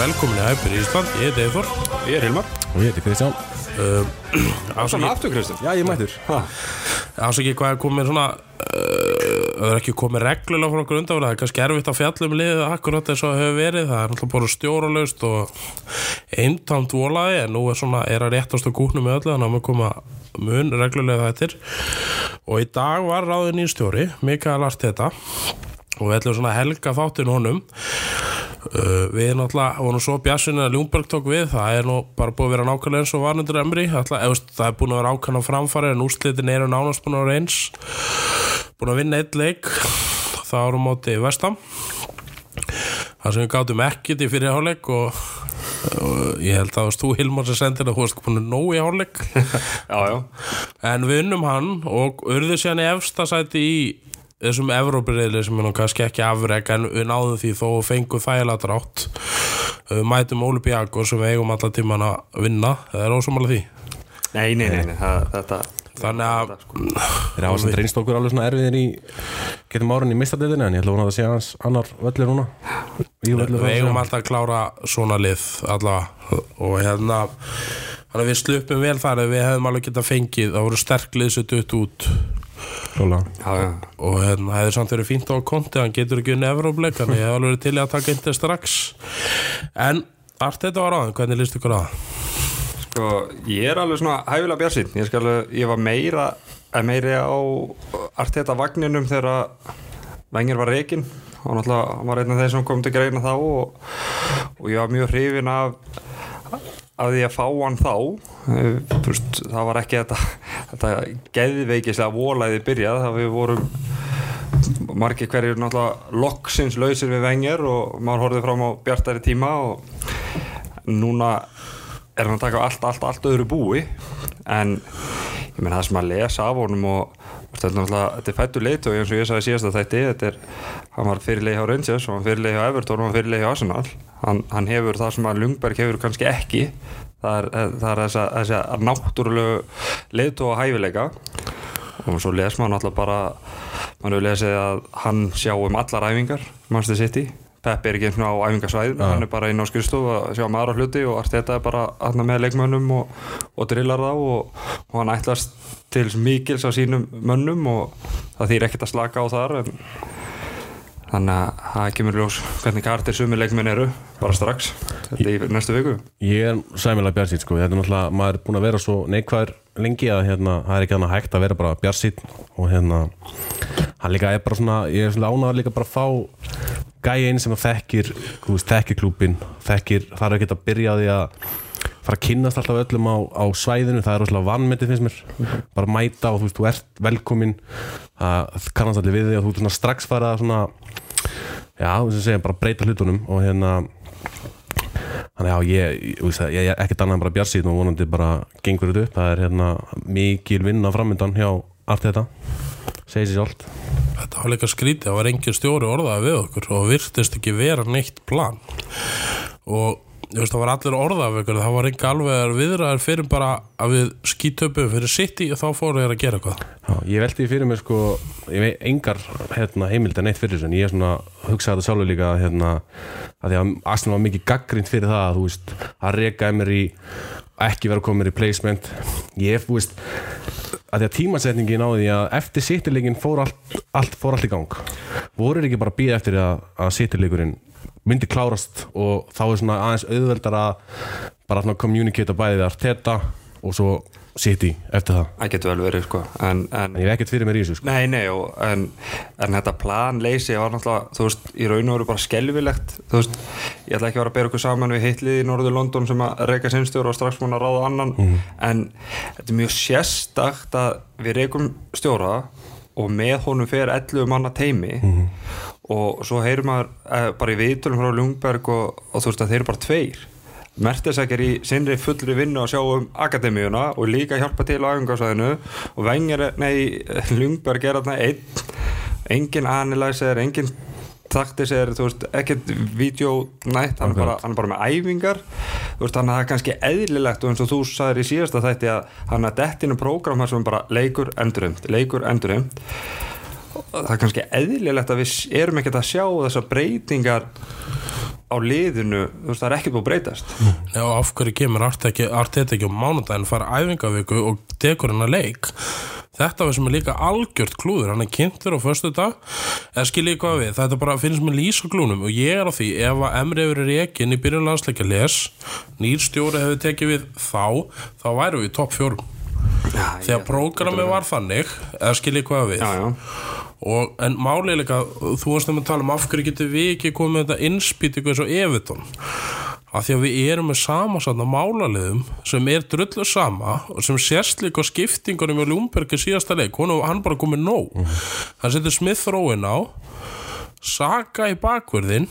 velkomin í Hæpir Ísland, ég heiti Eithor Ég er Hilmar. Og ég heiti Kristján Svona aftur Kristján. Já, ég mættur. Ásaki hvað er komið svona uh, Það er ekki komið reglulega frá okkur undan Það er kannski erfitt að fjalla um liðið akkurat eins og það hefur verið Það er náttúrulega bara stjóralaust og eintamt volaði en nú er svona er að réttast á gúknu með öllu þannig að maður koma mun reglulega þettir og í dag var ráðin í stjóri Mikael Arteta og við ætlum svona að helga þáttinn honum Uh, við náttúrulega vorum svo bjassinu að Ljúmberg tók við, það er nú bara búið að vera nákvæmlega eins og varnundur emri það er búin að vera ákann á framfari en úrslitin eru nánast búin að vera eins. Búin að vinna eitt leik. Það árum móti vestam það sem við gátum ekkit í fyrirháleik og, og ég held að það varst þú Hilmar sem sendir að þú varst búin að nóg í háleik en við unnum hann og urðu sér hann í efstasæti í þessum Evrópirriðli sem er nú kannski ekki afreg en við náðum því þó fengum þægilega drátt. Við mætum Olympiakor sem við eigum alla tíman að vinna. Það er ósumalega því. Nei, nei, nei, nei. Það, þetta þannig að Þeir hafa sem reynst okkur alveg svona erfiðir í getum árun í mistadildinu en ég ætla að vona að það sé hans annar völlur núna. Við eigum alltaf að klára svona lið allavega og hérna þannig að við slupum vel þar. Við hefðum alveg getað fengið það voru sterk lið sem dutt út og hérna hefði samt verið fínt á konti hann getur ekki unni Evrópleik þannig ég hef alveg verið til að taka indi strax. En allt þetta var aðeins hvernig líst ykkur að Sko, ég er alveg svona hæfilega bjarsinn Ég ég var meira eh, meiri á arteta vagninum þegar Vengir var reikinn og náttúrulega hann var einn af þeir sem kom til greina þá og, og ég var mjög hrifin af af því að fá hann þá Eh, veist, það var ekki þetta, þetta geðveikislega volaði byrjað það við vorum margir hverjir náttúrulega loksins lausir við vengir og maður horfið fram á bjartari tíma og núna er hann að taka allt, allt, allt öðru búi. En ég menn það sem að lesa af honum og þetta er er fættu leit og eins og ég sagði síðast að þetta þetta er, hann var fyrirlegi hjá Rangers og hann fyrirlegi hjá Everton og hann fyrirlegi hjá Arsenal. Hann, hann hefur það sem að Lundberg hefur kannski ekki. Það er, það er þess að, þess að náttúrulegu leitu og hæfileika. Og svo les maður náttúrulega bara maður hefur lesið að hann sjá um allar æfingar Manchester City Peppi er ekki og á æfingarsvæðin hann er bara inn á skrifstofu að sjá með aðra hluti og allt þetta er bara aðna með leikmönnum og, og drillar þá og, og hann ætlast til mikils á sínum mönnum og það þýr ekkert að slaka á þar en þannig að það kemur ljós hvernig kartir sumi leikmenn eru bara strax þetta í næstu viku. Ég er sæmilega bjarsýtt sko, þetta er náttúrulega, maður er búin að vera svo neikvæður lengi að hérna, það er ekki annað hægt að vera bara bjarsýtt og hérna, hann líka er bara svona, ég er svona ánægður líka bara að fá gæi einn sem að þekkir, veist, þekkir klúbin, þekkir, það er ekki að byrja á því að fara að kynnast alltaf öllum á, á svæðinu, það er rosalega vannmyndið finnst mér, bara mæta og þú veist, þú ert velkomin, það kannast allir við þig og þú svona strax fara að svona, já, þú veist, segja, bara breyta hlutunum og hérna Þannig að ég, ég, ég, er ekkert annað en bara bjarsýn og vonandi bara gengur þetta upp. Það er hérna mikil vinna framöndan hjá allt þetta. Segir sér sjálft. þetta var líka skrítið, það var engin stjóri orðaði við okkur og virtist ekki vera neitt plan og ég veist það var allir orðað við okkur það var enga alveg viðraðar fyrir bara að við skítöpum fyrir sitt í og þá fóru þér að gera eitthvað Já, ég veldi fyrir mig sko, ég veit engar hérna, heimilda neitt fyrir þessu en ég er svona, hugsaði þetta sjálfur líka hérna, að því að Arsenal var mikið gaggrind fyrir það að þú veist, að reka emir í ekki vera komið í placement. Ég, þú veist að því að tímasetningin á því að eftir sittilegin fór allt, allt, fór allt í gang. Voru ekki bara að býða eftir að, að sittilegurinn myndi klárast og þá er svona aðeins auðveldar að bara svona communicate bæði við Arteta og svo City eftir það. Það getur vel verið sko. En, en ég hef ekkert fyrir mér í þessu sko. Nei, nei, og, en, en þetta planleysi var náttúrulega, þú veist, í raun og veru bara skelvilegt, þú veist, ég ætla ekki að vera að bera okkur saman við heitlið í Norður London sem að reyka sinnstjóra og strax múin að ráða annan. En þetta er mjög sérstakt að við reykum stjóra og með honum fer 11 manna teimi og svo heyrir maður eh, bara í viðtölum frá Ljungberg og, og þú veist að þeir eru bara tveir Mertesaker í sinni fullri vinnu að sjá um akademíuna og líka hjálpa til á æfingarsvæðinu og Wenger, nei, Lundberg er þarna einn. Engin analyzer, engin taktis er, þú veist, ekkert videonætt, hann, hann er bara með æfingar. Þú veist, þannig að það er kannski eðlilegt og eins og þú sagðir í síðasta þætti að hann er dettinu prógram þar sem bara leikur endurönd, leikur endurönd það er kannski eðlilegt að við erum ekkert að sjá þessar breytingar á liðinu, þú veist, það er ekkert búið að breytast. Já, af hverju kemur Arteta ekki á mánudaginn fara æfingavíku og tekur hennar leik? Þetta sem er líka algjört klúður. Hann er kynntur á föstu dag eða skiljið hvað við, þetta bara finnst mér lýsa klúnum og ég er á því, ef að Emri hefur verið rekin í byrjun landsleikja les nýr stjóri hefur tekið við þá þá væru við í topp fjórum. Þegar prógramið var þannig eða skiljið hvað við? Já, já, Og, en málið líka, þú varst um að tala um af hverju getur við ekki komið þetta innspýtingu eins og Evertón af því að við erum með samansatna málaliðum sem er drullu sama og sem sérst líka á skiptingunum í Lúmbergi síðasta leik, hún, hann bara komið nóg. Hann setur Smith Rowan á Saka í bakverðin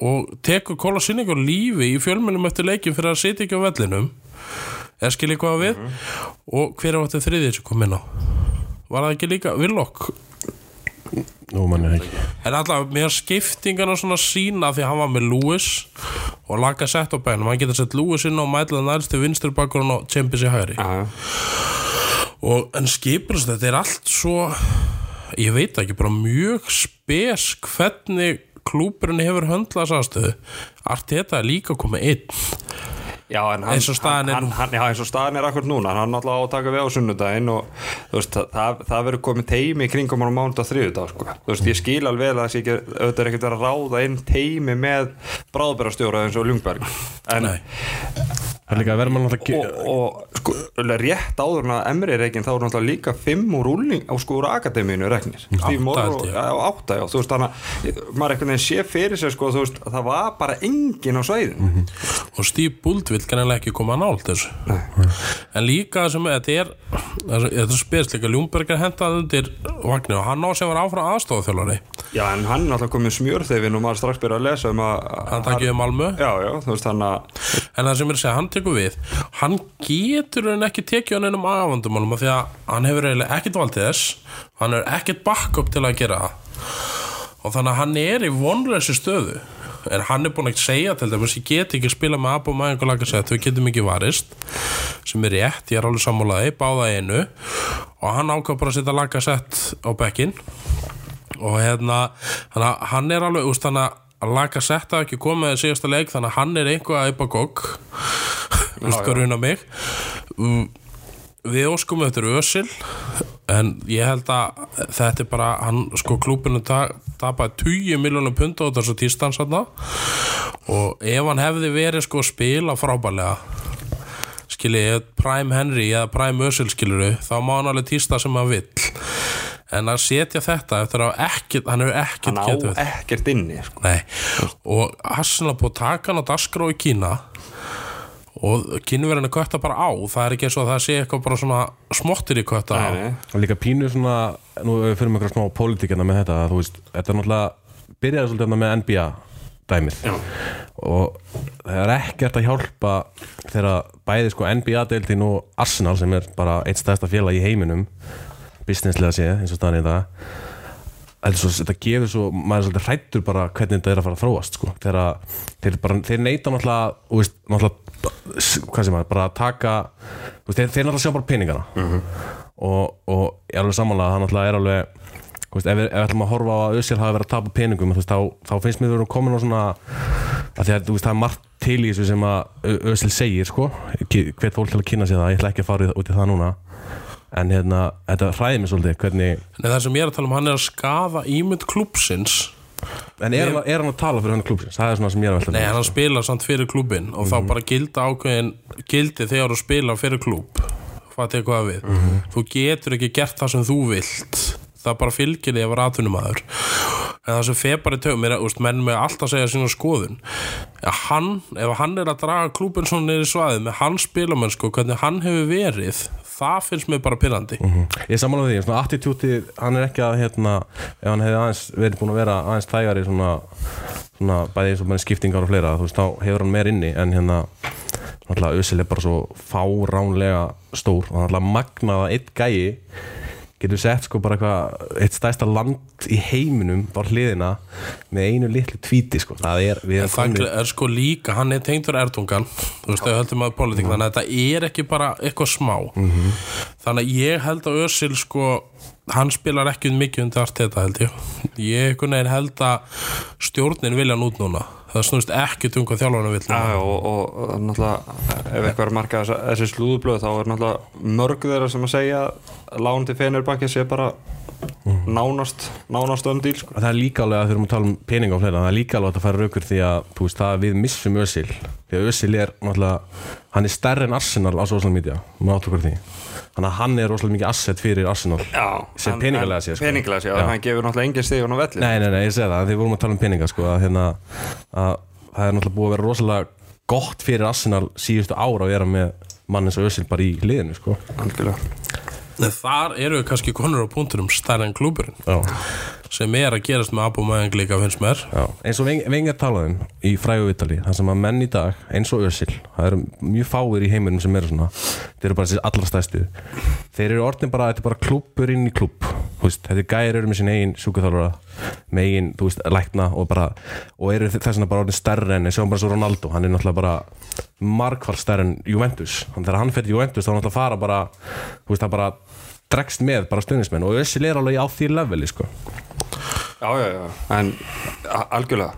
og tekur Kóla Sinningur lífi í fjölmennum eftir leikin fyrir að sitja ekki á vellinum. Eða skiljið hvað við? Og hver er þetta þriðið sem kom inn á? Var það ekki líka Villok Nú mann er ekki. En alltaf, mér skiptingarna svona sína því hann var með Lewis og laga sett á bænum, hann getur sett Lewis inn á mætla nærst til vinstri bakgrunn og Champions í hægri. Já. og en skipur þetta er allt svo ég veit ekki, bara mjög spes hvernig klúburinn hefur höndlað sástöðu Arteta er líka komið einn Já, hann, Eins og staðan er hann, nú. hann, já, eins og staðan er akkur núna hann er náttúrulega á að taka við á sunnudaginn og veist, það, það, verður komið teimi kringum á mánuð og þriðudag sko. þú veist, ég skil alveg að það ekki auðvitað er ekkert að ráða inn teimi með bráðbærastjóra eins og Ljungberg en, Nei. Er að alltaf og, og sko, rétt áður en að Emri reikin þá er náttúrulega líka fimm úr úrling á sko úr akademínu já, átta, já, þú veist, þannig að maður einhvern veginn sé fyrir sér sko, þú veist, að það var bara engin á svæðin Mhm. og Steve Bult vil kannilega ekki koma nált þessu. En líka sem er, þetta er þetta er spes líka, Ljúmberger hentað undir vagnir og hann á sem var áfram aðstofþjálfari Já, en hann er náttúrulega komið smjörþefin og maður strax byrja að lesa um að hann takkið um Malmö. Já, já, þú veist þannig að En það sem er að segja, hann tekur við. Hann getur hann ekki tekið hann einum afandumálum af því að hann hefur eiginlega ekkert valdið þess. Hann hefur ekkert backup til að gera Og þannig að hann er í vonleysi stöðu. En hann er búin að segja til dæmis Ég get ekki spila með Abba Mæðing og Lagasett Við getum ekki varist. Sem er rétt, ég er alveg sammálaði, báða einu. Og hann ákvað bara að setja Lagasett á bekkin og hérna hann er alveg úst, þannig að laga setta ekki komið í síðasta leik þannig að hann er einhvað að eipa gogg. Hvað runa mig? Mm, við óskum eftir Ösil en ég held að þetta er bara, hann sko klúbinu ta tapaði 20 miljónum pund á þessu tístans og ef hann hefði verið sko spila frábælega skiljið, Prime Henry eða Prime Ösil skiluru, þá má hann alveg tísta sem hann vill en að setja þetta eftir að ekkert, hann hefur ekkert hann á getið ekkert inni sko. Nei, og Arsenal búið að taka hann á dagskrá í Kína og kynverðin er kvötta bara á það er ekki eins og það sé eitthvað bara svona smottir í kvötta á. Og líka pínu svona, nú fyrir með eitthvað smá pólitíkina með þetta, þú veist, þetta er náttúrulega byrjaði svolítið þarna með NBA dæmið Já. og það er ekkert að hjálpa þegar bæði sko NBA-deildin og Arsenal sem er bara eitt stærsta félag í heiminum businesslega séð, eins og staðan í Þetta, svo, þetta gefur svo, maður er svolítið hrættur bara hvernig þetta er að fara að þróast sko. þeir, að, þeir, bara, þeir neita náttúrulega, veist, náttúrulega hvað sem maður, bara að taka veist, þeir, þeir náttúrulega sjá bara peningana. Og, og ég er alveg samanlega það náttúrulega er alveg veist, ef, við, ef við ætlum að horfa á að Össel hafi verið að tapa peningum þá, þá finnst mér við erum komin á svona að því að það er margt til í þessu sem að Ö- Össel segir sko, hvert fólk til að kynna sér það, ég ætla ekki að fara út í það núna en hérna, þetta hræði mér svolítið hvernig en það sem ég er að tala um, hann er að skafa ímynd klúpsins En er, hann, er hann að tala fyrir hann klúpsins? Það er svona sem ég er að velta Nei, hann spila samt fyrir klúbin og Mhm. þá bara gilda ákveðin gildi þegar þú spila fyrir klúb hvað tekur það við? Mhm. þú getur ekki gert það sem þú vilt. Það bara fylgir því að vera atvinnumæður en það sem í tögum er að menn með alltaf segja sína skoðun. Að hann, ef hann er að draga klúbin svona í svaðið með hans spilamönsku hvernig hann hefur verið það finnst mér bara pyrrandi Ég samanlega því, svona attitúti hann er ekki að hérna, ef hann hefði aðeins verið búin að vera aðeins þægari svona, svona bæði eins og með skiptingar og fleira, þú veist, þá hefur hann meir inni en hérna, náttúrulega Ösil er bara svo fáránlega stór og náttúrulega magnaða eitt gæi getur sett sko bara eitthvað eitt stærsta land í heiminum á hliðina með einu litlu tvíti sko, það er, erum það er sko líka, hann er tengdur Erdogan þú veist, þau höldum að politík þannig að þetta er ekki bara eitthvað smá. Þannig að ég held að Ösil sko, hann spilar ekki mikið undir allt þetta held ég. Ég held að stjórnin vilja hann út núna það snúist ekki um hvað þjálfarnar vill Já, og, og, og náttúrulega ef eitthvað er markað þessi slúðublöð þá er náttúrulega mörg þeirra sem að segja að lán til Fenerbahce sé bara nánast nánast öndíl sko. það er líka alveg að þurfum að tala um peninga og fleira, það er líka alveg að fara raukur því að þú veist, það að við missum Ösil því að Ösil er náttúrulega hann er stærri en Arsenal á social media maður áttu okkur á því þannig að hann er rosalega mikið asset fyrir Arsenal Já, Sem en- peningalega en- séð, sko. Peningalega en hann gefur náttúrulega engin stig á velli nei, nei, nei, ég segi það, því vorum að tala um peninga sko, að, hérna, að það er náttúrulega búið að vera rosalega gott fyrir Arsenal síðustu ára að vera með mann eins og Ösil bara í liðinu sko. Algjörlega þar eru við kannski konur á punktunum stærri en klúburinn. Sem er að gerast með Abumeyang líka finnst mér. Já, eins og Vengar talaðum í frægu vitali, það sem að menn í dag eins og Ösil, það eru mjög fáir í heiminum sem eru svona, þeir eru bara þessi allra stæstu þeir eru orðin bara, þetta er bara klúppur inn í veist, þetta er gæri eru með sín eigin sjúkuþálfara, með eigin þú veist, lækna og bara og eru þess vegna bara orðin stærri en, sjáum bara svo Ronaldo hann er náttúrulega bara margfald stærri en Juventus, þannig þegar hann fyrir Juventus þá er náttúrulega fara bara, þú veist, dregst með bara stundismenn og Ösil er alveg á því leveli, sko. Já, já, já, en algjörlega.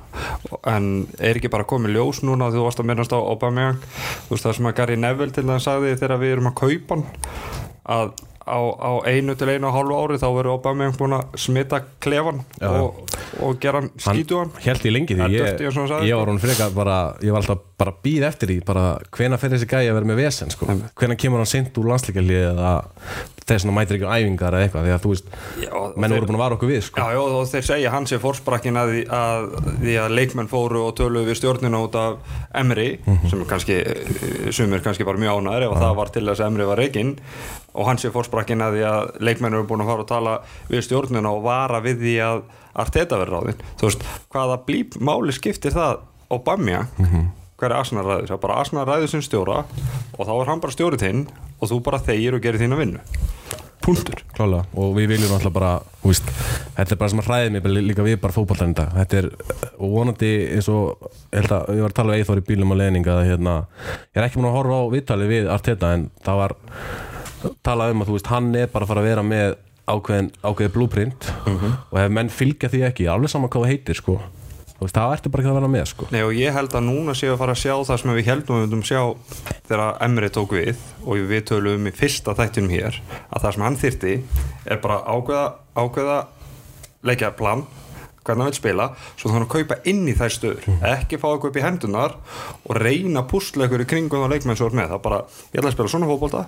En er ekki bara komið ljós núna þú varst að minnast á Aubameyang? Þú veist það sem að Gary Neville til það sagði þegar við erum að kaupa hann að á, á einu til einu og hálfu ári þá verður Aubameyang búin að smita klefan og, og gera hann skítu hann held ég lengi því ég, sagði, ég sko. var hún frekar bara ég var alltaf bara að býða eftir því bara hvena fer þessi gæi að vera með vesen sko. hvena kemur hann sint úr landslíkjalið eða þess að mætir ekki á æfingar eða eitthvað því að þú veist, Já, menn voru búin að vara okkur við sko. Já, já, og þeir segja hans er fórsprakkin að, að því að leikmenn fóru og töluðu við stjórnina út af Emri sem er kannski, eh, sumir kannski bara mjög ánæður ef að það var til þess að Emri var reikinn og hans er fórsprakkin að því að leikmenn eru búin að fara og tala við stjórnina og vara við því að Arteta verður ráðinn. Þú veist, hvaða blíp máli skiptir það á Bamja hver er Arsenal ræður, það er bara Arsenal ræður sem stjóra og þá er hann bara stjórið þinn og þú bara þegir og gerir þína vinnu. Punktur. Klálega. Og við viljum alltaf bara veist, þetta er bara sem að hræði mig líka við bara í dag. Þetta er og vonandi eins og ég að var að tala við Eithor í bílum og leðning að hérna, ég er ekki búin að horfa á viðtalið við Arteta en það var talað um að þú veist hann er bara að fara að vera með ákveðin, ákveðin blueprint og ef menn fylgja því ekki alveg saman hvað það heitir sko veist, það ertu bara ekki að vera með sko. Nei og ég held að núna séu að fara að sjá það sem við heldum að við myndum sjá þegar Emri tók við og við tölum í fyrsta þættinum hér að það sem hann þyrti er bara ákveða, ákveða leikja plan hvernig hann vil spila svo þannig að kaupa inn í þær stöður. Ekki fá eitthvað upp í hendunar og reyna ykkur í kringum það leikmenn svo er með. Það bara, ég ætla að spila svona fótbolta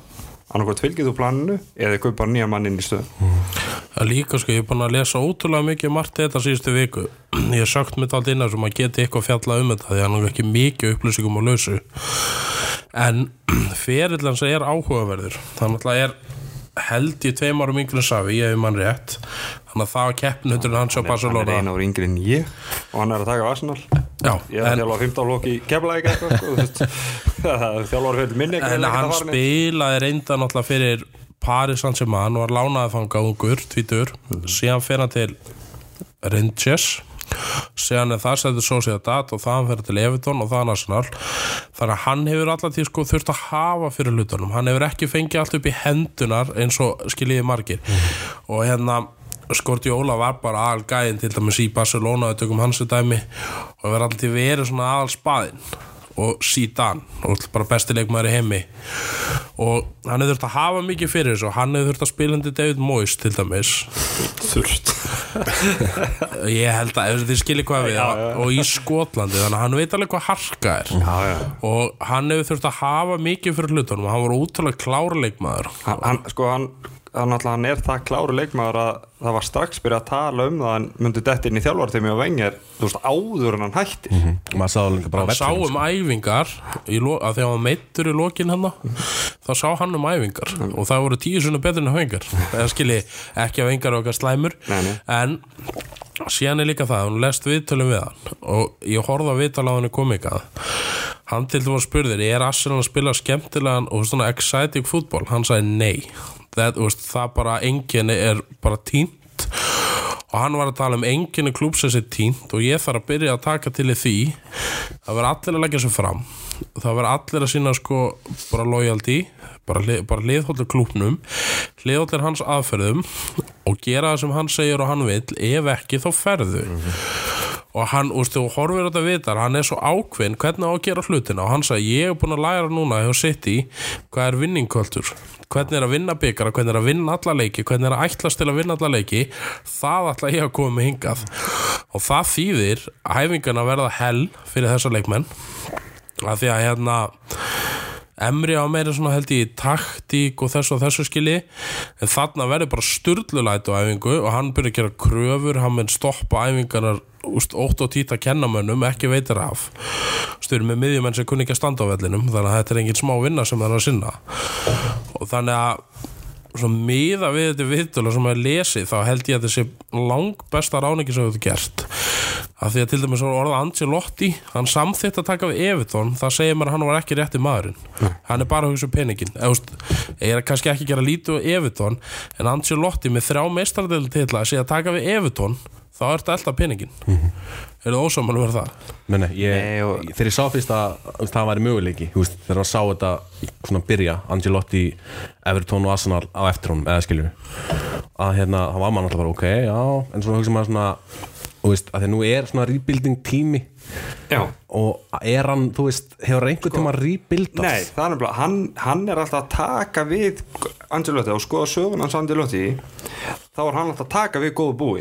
annarkvæmt fylgið þú planinu eða kaupa nýja mann inn í stöðum Það er líka sko, ég er búin að lesa ótrúlega mikið margt þetta síðustu viku. Ég hef sagt mitt allt inn að sem að geti eitthvað fjalla um þetta því að hann er ekki mikið upplýsingum á lausu. En ferillans er áhugaverður. Þannig að er held ég tveim árum yngri en Savi, ég hef mann rétt. Þannig að það var keppnutur hans á hann er Barcelona. eina ári yngri en ég og hann er að taka á Arsenal. Já, ég er að en, þjálfa 15 lók í eitthvað sko, það er þjálfar fyrir minni en hann spilaði reynda náttúrulega fyrir Paris Saint-Germain var lánaði fanga ungur, tvítur síðan fer hann til Rangers. Síðan er það setið Sociedad og það fyrir til Everton og það Arsenal. Þannig að hann hefur alltaf því sko þurft að hafa fyrir hlutunum, hann hefur ekki fengið allt upp í hendunar eins og skiljiði margir. Og hérna Skorti Óla var bara aðal gæðin til dæmis í Barcelona, við tökum hans dæmi og verður alltaf verið svona aðal spaðin og Zidane og bara besti leikmaður í heimi. Og hann hefur þurft að hafa mikið fyrir þessu og hann hefur þurft að spila undir David Moyes til dæmis. Þurft. Ég held að þið skilir hvað við Já, já. og í Skotlandi þannig að hann veit alveg hvað harka er. Já, já. og hann hefur þurft að hafa mikið fyrir hlutunum og hann var útrúlega klárleikmaður Hann, hann, sko, hann, hann, hann er það kláru leikmaður að það var strax byrjað að tala um það hann myndi dætt inn í þjálfartími og vengir þú veist áður en hann hættir mm. á hann sá um æfingar í lo- að þegar hann meittur í lokin hann þá sá hann um æfingar og það voru tíu svona betur en æfingar það skilji ekki af engar okkar slæmur Nei, nei. en síðan er líka það, hún lest viðtölum við hann og ég að á henni komikað hann til þú var spurðir er Arsenal að spila skemmtilegan og svona exciting fútból, hann sagði nei það, veist, það bara enginn er bara tínt og hann var að tala um enginu klúpsins er tínt og ég þarf að byrja að taka til því. Það verður allir að leggja sig fram. Það verður allir að sína sko bara loyalty, bara, bara liðhóldur klúpnum, liðhóldur hans aðferðum og gera það sem hann segir og hann vill, ef ekki þá ferðu og hann, úst, þú horfir þetta vitar, hann er svo ákveðin hvernig á að gera hlutina? Og hann sagði ég er búin að læra núna hjá City hvað er vinningkvöldur hvernig er að vinna byggara, hvernig er að vinna alla leiki hvernig er að ætlast til að vinna alla leiki. Það ætla ég að koma með hingað. Og það þýðir hæfingan að verða hell fyrir þessa leikmenn. Að því að hérna Emri á meira svona held ég taktík og þessu og þessu skilji. En þarna verður bara sturlulæt á æfingu og hann byrjar að gera kröfur hann mun stoppa æfingarnar úst, ótt og tít að kenna mönnum, ekki veitir af. Styrir með miðjumenn sem kunni ekki að standa á vellinum þannig að þetta er engin smá vinna sem það er að sinna. Og þannig að svona miða við þetta viðtölu sem að lesi þá held ég að þetta sé lang besta ráningi sem þetta gert. Af því að til dæmis orða Ancelotti hann samþýtt að taka við Everton það segir mér að hann var ekki rétti maðurinn. Hann er bara að hugsa um peningin ég er kannski ekki að gera lítið á Everton en Ancelotti með þrjá meistardel til að segja að taka við Everton þá er þetta alltaf peningin. Er það ósáman verið það? Nei, nei, ég, Nei, og- þegar ég sá fyrst að það væri möguleiki, veist, þegar hann sá þetta svona byrja, Angelotti Everton og Arsenal á eftir honum, eða skilju að hérna, hann var maður alltaf bara ok, já, en svona hugsa maður svona þú veist, að því að nú er svona rebuilding tími Já, og er hann, þú veist, hefur einhvern tíma rebuildast? nei, það er nefnilega hann, hann er alltaf að taka við Angelotti og skoða sögun hans Angelotti þá er hann alltaf að taka við góðu búi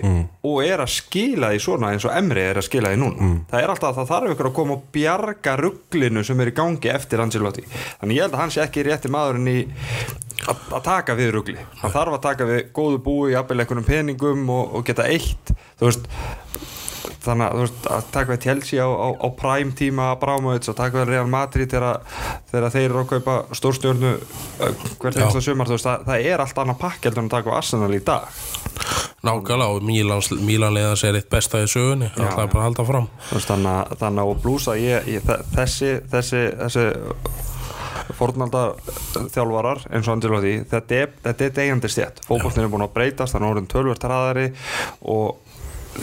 og er að skila því svona eins og Emri er að skila því núna. Það er alltaf að það þarf ykkur að koma og bjarga rugglinu sem er í gangi eftir Angelotti þannig ég held að hann sé ekki rétti maðurinn í að, að taka við ruggli hann þarf að taka við góðu búi jafnvel einhvernum peningum og, og geta eitt. Þú veist þannig að, þú veist, að taka við Chelsea á, á, á prime tíma Brámaðits og taka við Real Madrid þegar, þeir eru að kaupa stórstjörnu uh, hvert Já. einsta sumar þú veist, það, það er allt annað pakkeldur en að taka við Arsenal í dag. Nákvæmlega og Mílans, Mílanliðans er eitt besta í sögunni það er bara að halda fram veist, þannig, að- þannig að blúsa ég, ég, þe- þessi þessi, þessi fórnaldar þjálfarar eins og Angelotti þetta er, þetta er degjandi stjætt fókbóltin er búin að breytast, þannig að orðin tölvert hraðari og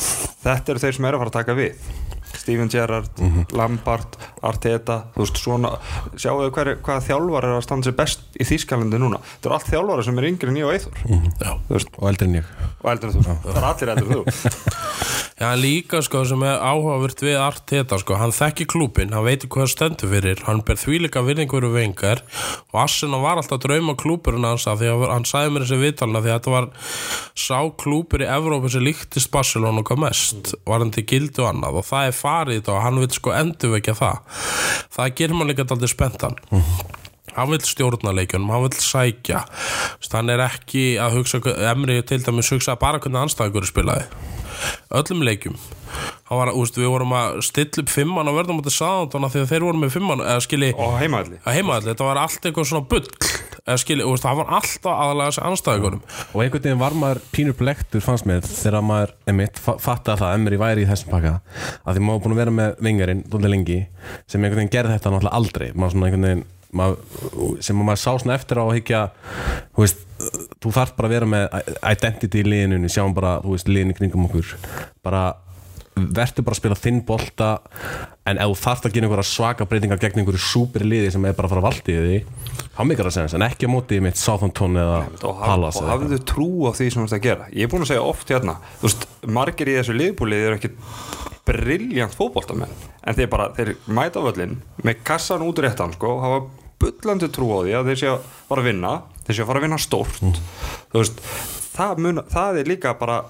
þetta eru þeir sem eru að fara að taka við Steven Gerrard, Lampard Arteta, þú veist svona sjáu þau hver, hvað þjálfar er að standa sér best í Þýskalandi núna, þetta eru allt þjálfara sem er yngri en ég og Eithor þú veist, Og eldri en ég. Og eldur en þú, það er allir eldur en þú. Já, líka sko sem er áhugavert við Arteta sko, hann þekki klúpin, hann veitir hvað það stendur fyrir, hann ber þvílika virðingur og vengar og Arsenal var alltaf drauma klúpurinn hans að því að hann sagði mér þessi viðtalina því að þetta var sá klúpur í Evrópu sem líktist Barcelona hvað mest, var hann til gildi og annað. Og það er farið þetta og hann vil sko endurvekja það. Það gerir mann líka aldrei spenntan. hann vil stjórna leikjunum, hann vil sækja. Hann er ekki að hugsa Emri til dæmis hugsa bara hvernig anstæðingur spilaði. Öllum leikjum. Hann var, úst, við vorum að stilla upp fimmann og verðum átti saðantona því að þeir voru með fimmann skilji, og heimaðalli að heimaðalli, þetta var allt eitthvað svona bull skilji, úst, það var alltaf aðalega þessi anstæðingurum Og einhvern veginn var maður pínur blektur fannst mér þegar maður, einmitt, fa- fattaði að það Emri væri í þessum pakka að því maður búin að vera með vingarinn dóldi lengi sem einhvern veginn gerði þetta náttúrulega aldrei. Maður svona einhvern veginn maður, sem maður sá svona eftir á að higgja þú veist, þú þarf bara að vera með identity í liðinu, sjáum bara þú veist, liðinu kringum okkur. Bara verður bara að spila þinn bolta en ef þú þarft að gera einhverja svaka breytingar gegn einhverju súperi liði sem er bara að fara að valdi í því þá mikar það sens, en ekki á móti mitt Southampton eða Palace og hafðu trú á því sem þú ert að gera. Ég er búin að segja oft hérna þú veist, margir í þessu liðbúlið eru ekki briljant fótboltamenn. En þeir bara, þeir mæta völlin með kassan út réttan sko hafa bullandi trú á því að þeir sé að fara að vinna. Þeir sé að fara að vinna stórt. Þú veist, það, mun, það er líka bara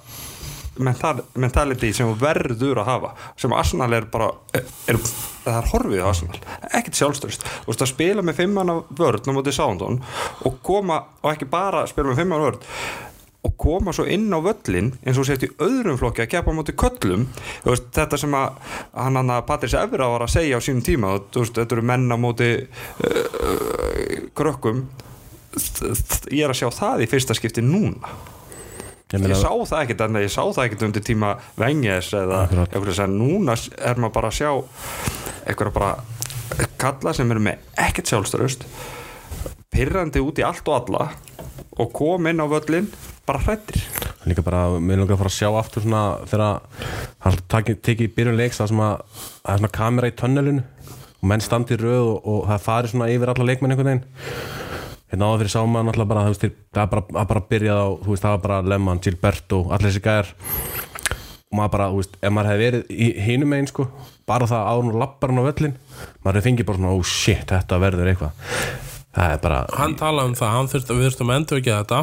mental, mentality sem verður að hafa sem Arsenal er bara er, það er horfið á Arsenal ekkert sjálfstöðust, þú veist að spila með fimmanna vörð á móti Soundon og koma og ekki bara spila með fimmanna vörð og koma svo inn á völlin eins og sért í öðrum flokki að kepa móti köllum. Veist, þetta sem að hann að Patrís Evra var að segja á sínum tíma veist, þetta eru menn á móti uh, krökkum ég er að sjá það í fyrsta skipti núna Ég ég sá það ekkert en ég sá það ekkert undir tíma Venges eða eitthvað sem núna er maður bara að sjá eitthvað bara kalla sem eru með ekkert sjálfstörust pyrrandi út í allt og alla og kom inn á völlin bara hrættir líka bara, mér langar að fara að sjá aftur svona þegar hann tekið í byrjun leiks það sem að það er svona kamera í tönnelinu og menn standi í röð og, og það fari svona yfir alla leikmenn einhvern veginn hérna áður fyrir sá maður náttúrulega bara, það er bara, að bara byrjað á, þú veist, það var bara Lemman, Gilberto, allir þessi gæjar. Og maður bara, þú veist, ef maður hefði verið í hinum einn, sko, bara það áður og lappar hann á völlin, maður hefði fengið bara svona, oh shit, þetta verður eitthvað bara, hann talaði um það, hann þurfti, við þurftum að endur ekki þetta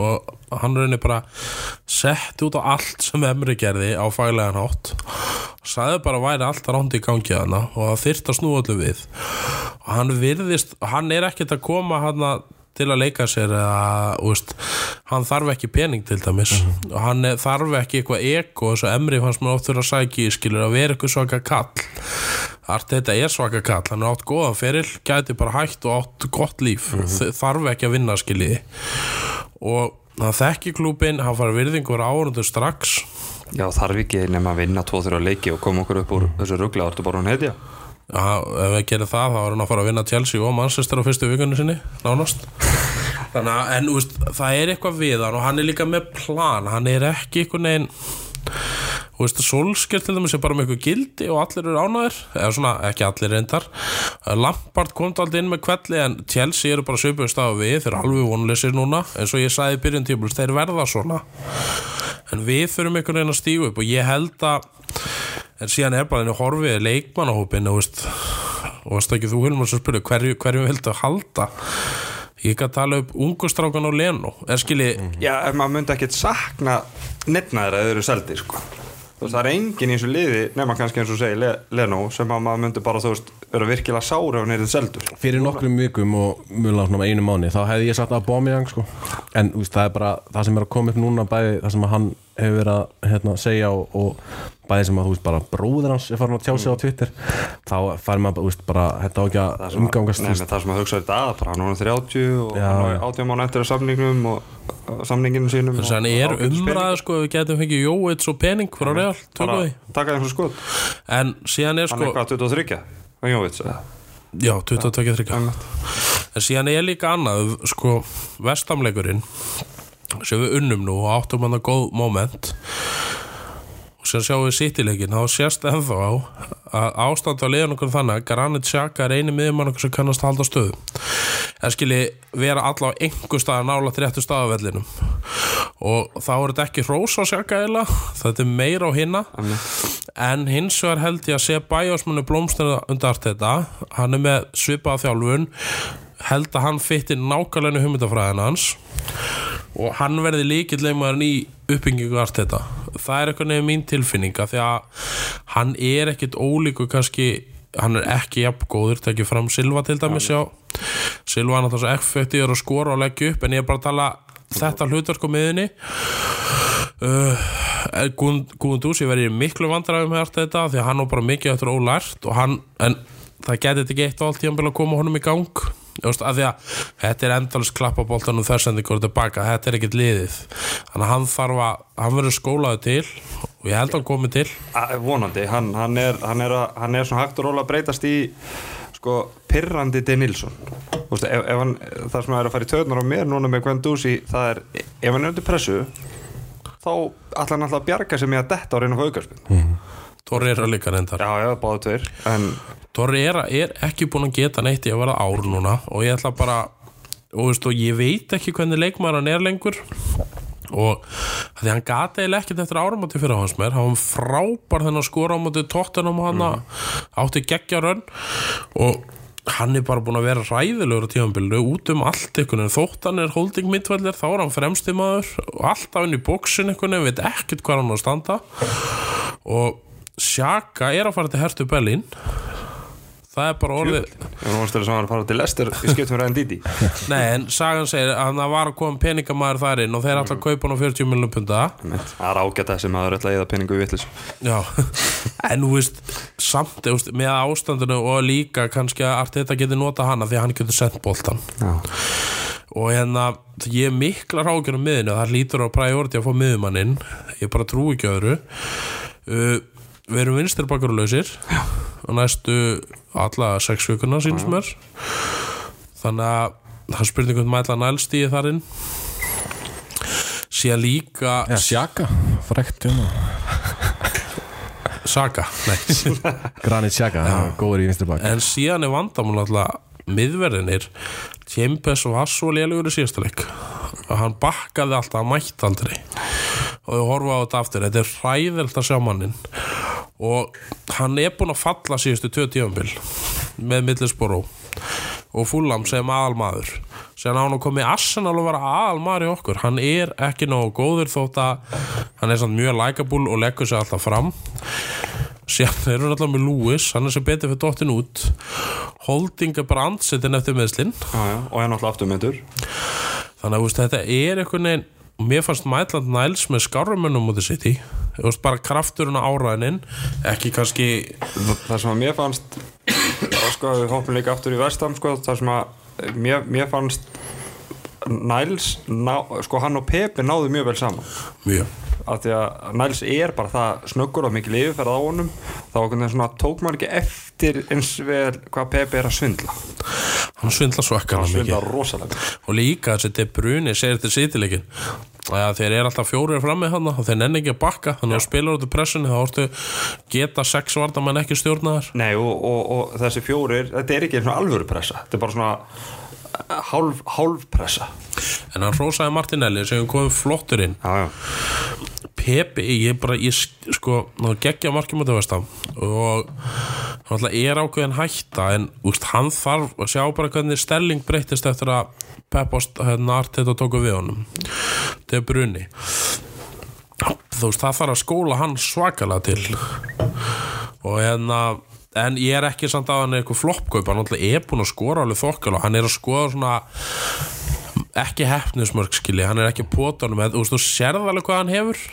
og hann raunir bara sett út á allt sem Emri gerði á faglegan hátt og sagði bara að væri allt rándi í gangi hana og það þyrfti að snúa öllu við. Og hann virðist, hann er ekkert að koma hann til að leika sér eða, úst, hann þarf ekki pening til dæmis. Og hann er, þarf ekki eitthvað eko eins og Emri fannst mér oft fyrir að sæki skilur að vera eitthvað svaka kall Arteta er svaka kall, hann er átt góðan feril gæti bara hægt og átt gott líf. Mm þarf ekki að vinna skiljiði og hann þekki klúbin hann fara virðingur árundur strax. Já þarf ekki nema að vinna 2-3 leiki og koma okkur upp úr þessu ruggla og ertu bara hún hetja? Já, ef við gerum það þá er hann að fara að vinna Chelsea og Manchester á fyrstu vikunni sinni nánast. Þannig að, en úst, það er eitthvað við hann og hann er líka með plan. Hann er ekki einhvern veginn Þú veist, Solskjær til dæmis er bara með eitthvað gildi og allir eru ánæður eða svona, ekki allir reyndar. Lampard kom aldrei inn með kvelli en Chelsea eru bara söpuð stafu við. Þeir eru alveg vonleysir núna. Eins og ég sagði í byrjun tímul, þeir verða svona. En við þurfum einhvern veginn að stígu upp og ég held að en síðan er bara einu horfið leikmannahópin og veist og ekki þú Hilmar sem spurði hverju, hverju viltu að halda? Ég kann tala upp ungustrákan og Leno. Er skilji, já ef maður myndi ekkert sakna nefnaður að þau eru seldir sko þú veist það er engin í þessu liði nema kannski eins og segi Le Leno sem að maður myndi bara þú veist vera virkilega sára hann er seldur. Fyrir nokkrum vikum og mjög svona einu mánu þá hefði ég sagt að Aubameyang sko. En veist, það er bara það sem er að koma upp núna bæði það sem að hann hefur verið að hérna, segja og, og bæði sem að þú veist bara bróður hans er farin að tjá sig á Twitter þá fær maður þú veist, bara þetta á ekki að umgangast Nei, það sem að hugsa þetta að bara hann var 30 og Já, hann var 80 mánu eftir að samningnum og samninginu sínum hann er umræða sko, við getum fengið Jóits og pening frá Real, tökum við. taka þeim svo skot. En síðan er hann sko er hvað 23 og Jóvits eða? já, 22 þryggja Einmitt. en síðan er líka annað sko, vestamleikurinn sem við unnum nú og áttum hann að góð moment. Og sem sjáum við sittileikin þá sést ennþá á að ástand á liðan okkur þannig að Granit Xhaka er eini miðjumann okkur sem kannast að halda stöðu. En skilji vera alla á einhver stað að nála 30 staðavellinum og þá er þetta ekki á Xhaka eila þetta er meira á hinna en hins vegar held ég að sé bæjásmannu blómstina undir allt þetta hann er með svipaða þjálfun. Held að hann fytti nákvæmlega hugmyndafræðin hans og hann verði líkill leikmaðurinn í uppbyggingu allt þetta. Það er eitthvað nefnir mín tilfinninga því að hann er ekkit ólíku kannski hann er ekki jafn góður tekið fram Silva til dæmis já. Silva hann er þess að effekti er að skora og leggja upp en ég er bara að tala þetta hlutverk á miðinni uh, Guðundúsi verið miklu vandræðum með allt þetta því að hann er bara mikið eftir ólært og hann, en það getið ekki eitt og allt tíðanbíl að koma honum í gang Að að þetta er endalist klappaboltan og þessendingur tilbaka, þetta er ekkert liðið. Þannig að hann þarf að hann verður skólaði til og ég held að hann komi til. Vonandi, hann, hann, er, hann, er að, hann er svona hægt og róla að breytast í sko pirrandi De Nilsson. Þú veist, ef, ef hann, það sem er að fara í töðunar á mér núna með Gwen Dusi, það er ef hann er undir pressu þá ætla hann alltaf að bjarga sem ég að detta á reyna faukarspinn Torri er að líka reyndar. Já, já, báðu tveir en Torri er, er ekki búin að geta neitt í að vera ár núna og ég ætla bara og, veist, og ég veit ekki hvernig leikmaður hann er lengur. Og því hann gata eiginlega ekkert eftir áramóti fyrir hans mér, hann frábær þennan skora á móti tóttunum hann átti geggja rönn. Og hann er bara búin að vera ræðilegur á tímanbílu út um allt einhvern veginn. Þótt hann er holding mittvallir þá er hann fremsti maður. Og alltaf inn í bóksin einhvern veginn, veit ekkert hvað hann á að standa. Og Sjaka er að fara til Hertu Bellin það er bara orðið Ég var náttúrulega sem að fara til Lester í skiptum ræðin Didi. Nei, en sagan segir að hann var að koma peningamæður þar inn og þeir ætla að kaupa hann á 40 miljonum punda Það er ágætt að þessi maður ætla að eða peningu vitlis Já, en þú veist samt, þú veist, með ástandinu og líka kannski að Arteta geti nota hana því að hann getur sendt boltan Já, og hérna, ég er miklar ágjörn á miðinu, það lítur á priority að fá miðumanninn, ég bara trú ekki öðru. Uh, við erum vinstir bakurlausir á næstu alla sex vikuna sínst mér. Þannig að það er spurning um mæla nælstíði þar inn. Síðan líka Já, sjaka, frækt Saga, nei. Granit Sjaka, góður í vinstri bak. En síðan er vandamál alltaf miðverðinir. Tjempes var svo lélugur í síðasta leik. Og hann bakkaði alltaf, hann mætti aldrei. Og við horfa á þetta aftur þetta er hræðilt að sjá mannin og hann er búinn að falla síðustu tvö tífambil með Middlesboro og Fulham sem aðalmaður. Sem hann komið Arsenal og vera aðalmaður í okkur. Hann er ekki nógu góður þótt að hann er samt mjög likeable og leggur sig alltaf fram. Síðan erum við alltaf með Lewis hann er sem betur fyrir dottin út. Holding er bara ansettin eftir meðslinn og hann alltaf afturmyndur. Þannig að þetta er einhvern veginn og mér fannst Maitland Niles með skárumönnum út í City, þú veist, bara krafturinn á áræðinin, ekki kannski Það sem að mér fannst sko við hoppum líka aftur í vestam sko, það sem að mér, mér fannst Niles ná, sko hann og Pepe náðu mjög vel saman. Mjög af því að Niles er bara það snöggur og mikil yfirferð á honum þá svona tók maður ekki eftir eins vel hvað Pepe er að svindla. Hann svindla svakkan hann svindla mikið. rosalega og líka þessi De Bruyne segir til sýtileikin að þeir eru alltaf fjórir frammi hann og þeir nenni ekki að bakka. Þannig að spilar út í pressunni þá ortu geta sex vardamann ekki stjórnaðar. Nei og, og, og þessi fjórir þetta er ekki eins og alvöru pressa. Þetta er bara svona eh, hálf, hálf pressa. En hann hrósaði Martinelli sem kom flottur inn. Já, já. Pepe, ég bara, ég sk- sko ná geggja markjum á þetta og hann alltaf er ákveðin hætta en úst, hann þarf að sjá bara hvernig stelling breytist eftir að Pep og hérna Arteta tóku við honum er brunni þú veist, það þarf að skóla hann svakalega til. Og hérna en ég er ekki samt að hann er eitthvað floppkaup hann alltaf er búin að skora alveg þokkal og hann er að skoða svona ekki hefnusmörk skilji, hann er ekki pótanum þú veist, þú sérð alveg hvað hann hefur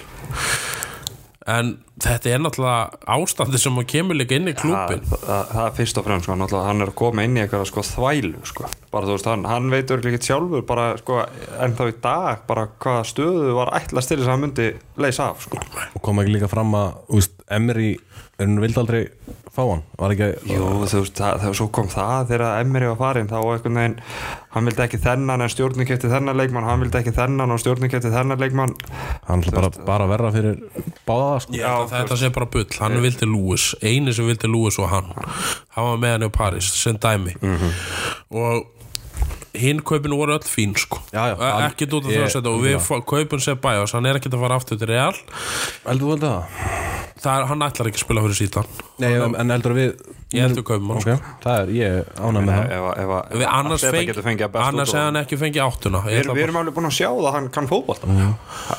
en þetta er náttúrulega ástandi sem hann kemur líka inn í klúbin það, það, það er fyrst og fremst sko, náttúrulega, hann er að koma inn í eitthvað sko, þvælu sko. bara þú veist, hann, hann veitur ekki sjálfur bara, sko, en þá í dag bara hvaða stöðu var ætlast til þess að hann myndi leysa af sko. og kom ekki líka fram að, þú er hann vildi aldrei fá hann. Var ekki, Jú, þú veist, svo kom það þegar Emery var farin, þá einhvern veginn hann vildi ekki þennan en stjórnum kefti þennan leikmann, hann vildi ekki þennan og stjórnum kefti þennan leikmann. Hann ætla bara, bara verra fyrir báða sko. Já, þetta sé bara bull, hann vildi Lewis. Eini sem vildi Lewis og hann. Hann var með hann í Paris, sem dæmi. Og hinn kaupin voru öll fín sko. Já, já, hann- ekki út af ég- það að setja og við kaupin sem bæjast, hann er ekki að fara aftur til Real. Heldur þú heldur það? Það er, hann ætlar ekki að spila fyrir sítan Nei, en heldur við Ég heldur kaupum hann, ok, það er, ég ánæg með það. ef, ef, annars fengi, annars hefði hann ekki fengið áttuna Við, við erum alveg búin að sjá það að hann kann fótbolta.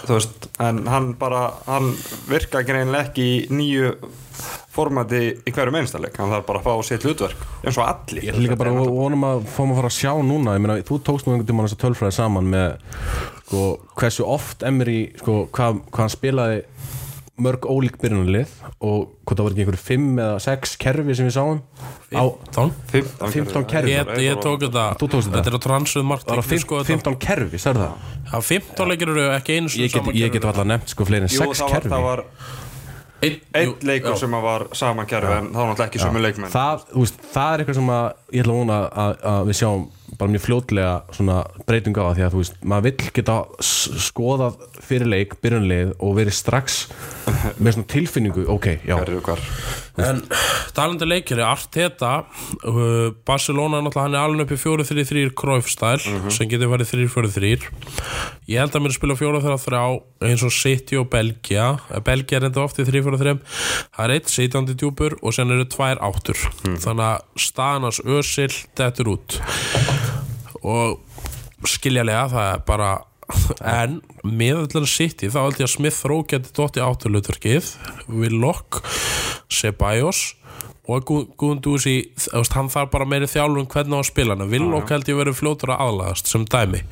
Þú veist, en hann bara hann virka greinlega ekki í nýju formati í hverju meinstaleg hann þarf bara að fá sitt hlutverk eins og allir. Ég ætla líka bara að vonum að fáum að fara að sjá núna. Ég meina, þú tókst nú einhvern tímann þess að tölfræði saman með sko, hversu oft Emery, sko, hvað, hvað hann spilaði mörg ólík byrjunarlið og hvað það var ekki einhverju fimm eða sex kerfi sem við sáum á, Tán 15, 15 kerfi. Ég, ég tók þetta, þetta? er á transfið margt það var 15, 15 kerfi, sagði það. Já, 15 leikir eru ekki einu ég get, ég get alltaf nefnt sko fleiri en Jú, sex það var, kerfi. það var Einn leikur sem að var saman kerfi en það var náttúrulega ekki sömu leikmenn. Það, þú veist, það er eitthvað sem að, ég ætla að vona að, að við sjáum bara mjög fljótlega svona breyting á því að þú veist, maður vill geta s- skoðað fyrir leik, byrjunleið og verið strax með svona tilfinningu, ok, já. En talandi leikjari, Arteta uh, Barcelona er hann er alveg upp í 4-3-3 Cruyff-stæl sem getur verið 3-4-3 Ég held að mér spila 4-3-3 eins og City og Belgia. Eh, Belgia er enda oft í 3-4-3 Það er eitt sitjandi djúpur og sen eru tvær áttur. Þannig að staðan hans ösil dettur út. Og skiljalega það er bara en með allir City þá held ég að Smith Rowe geti dótt í átturlutverkið Willock Ceballos og Guðundúsi hann þarf bara meiri þjálfum hvernig á að spila hann Willock held ég verið fljótur að aðlagast sem dæmi.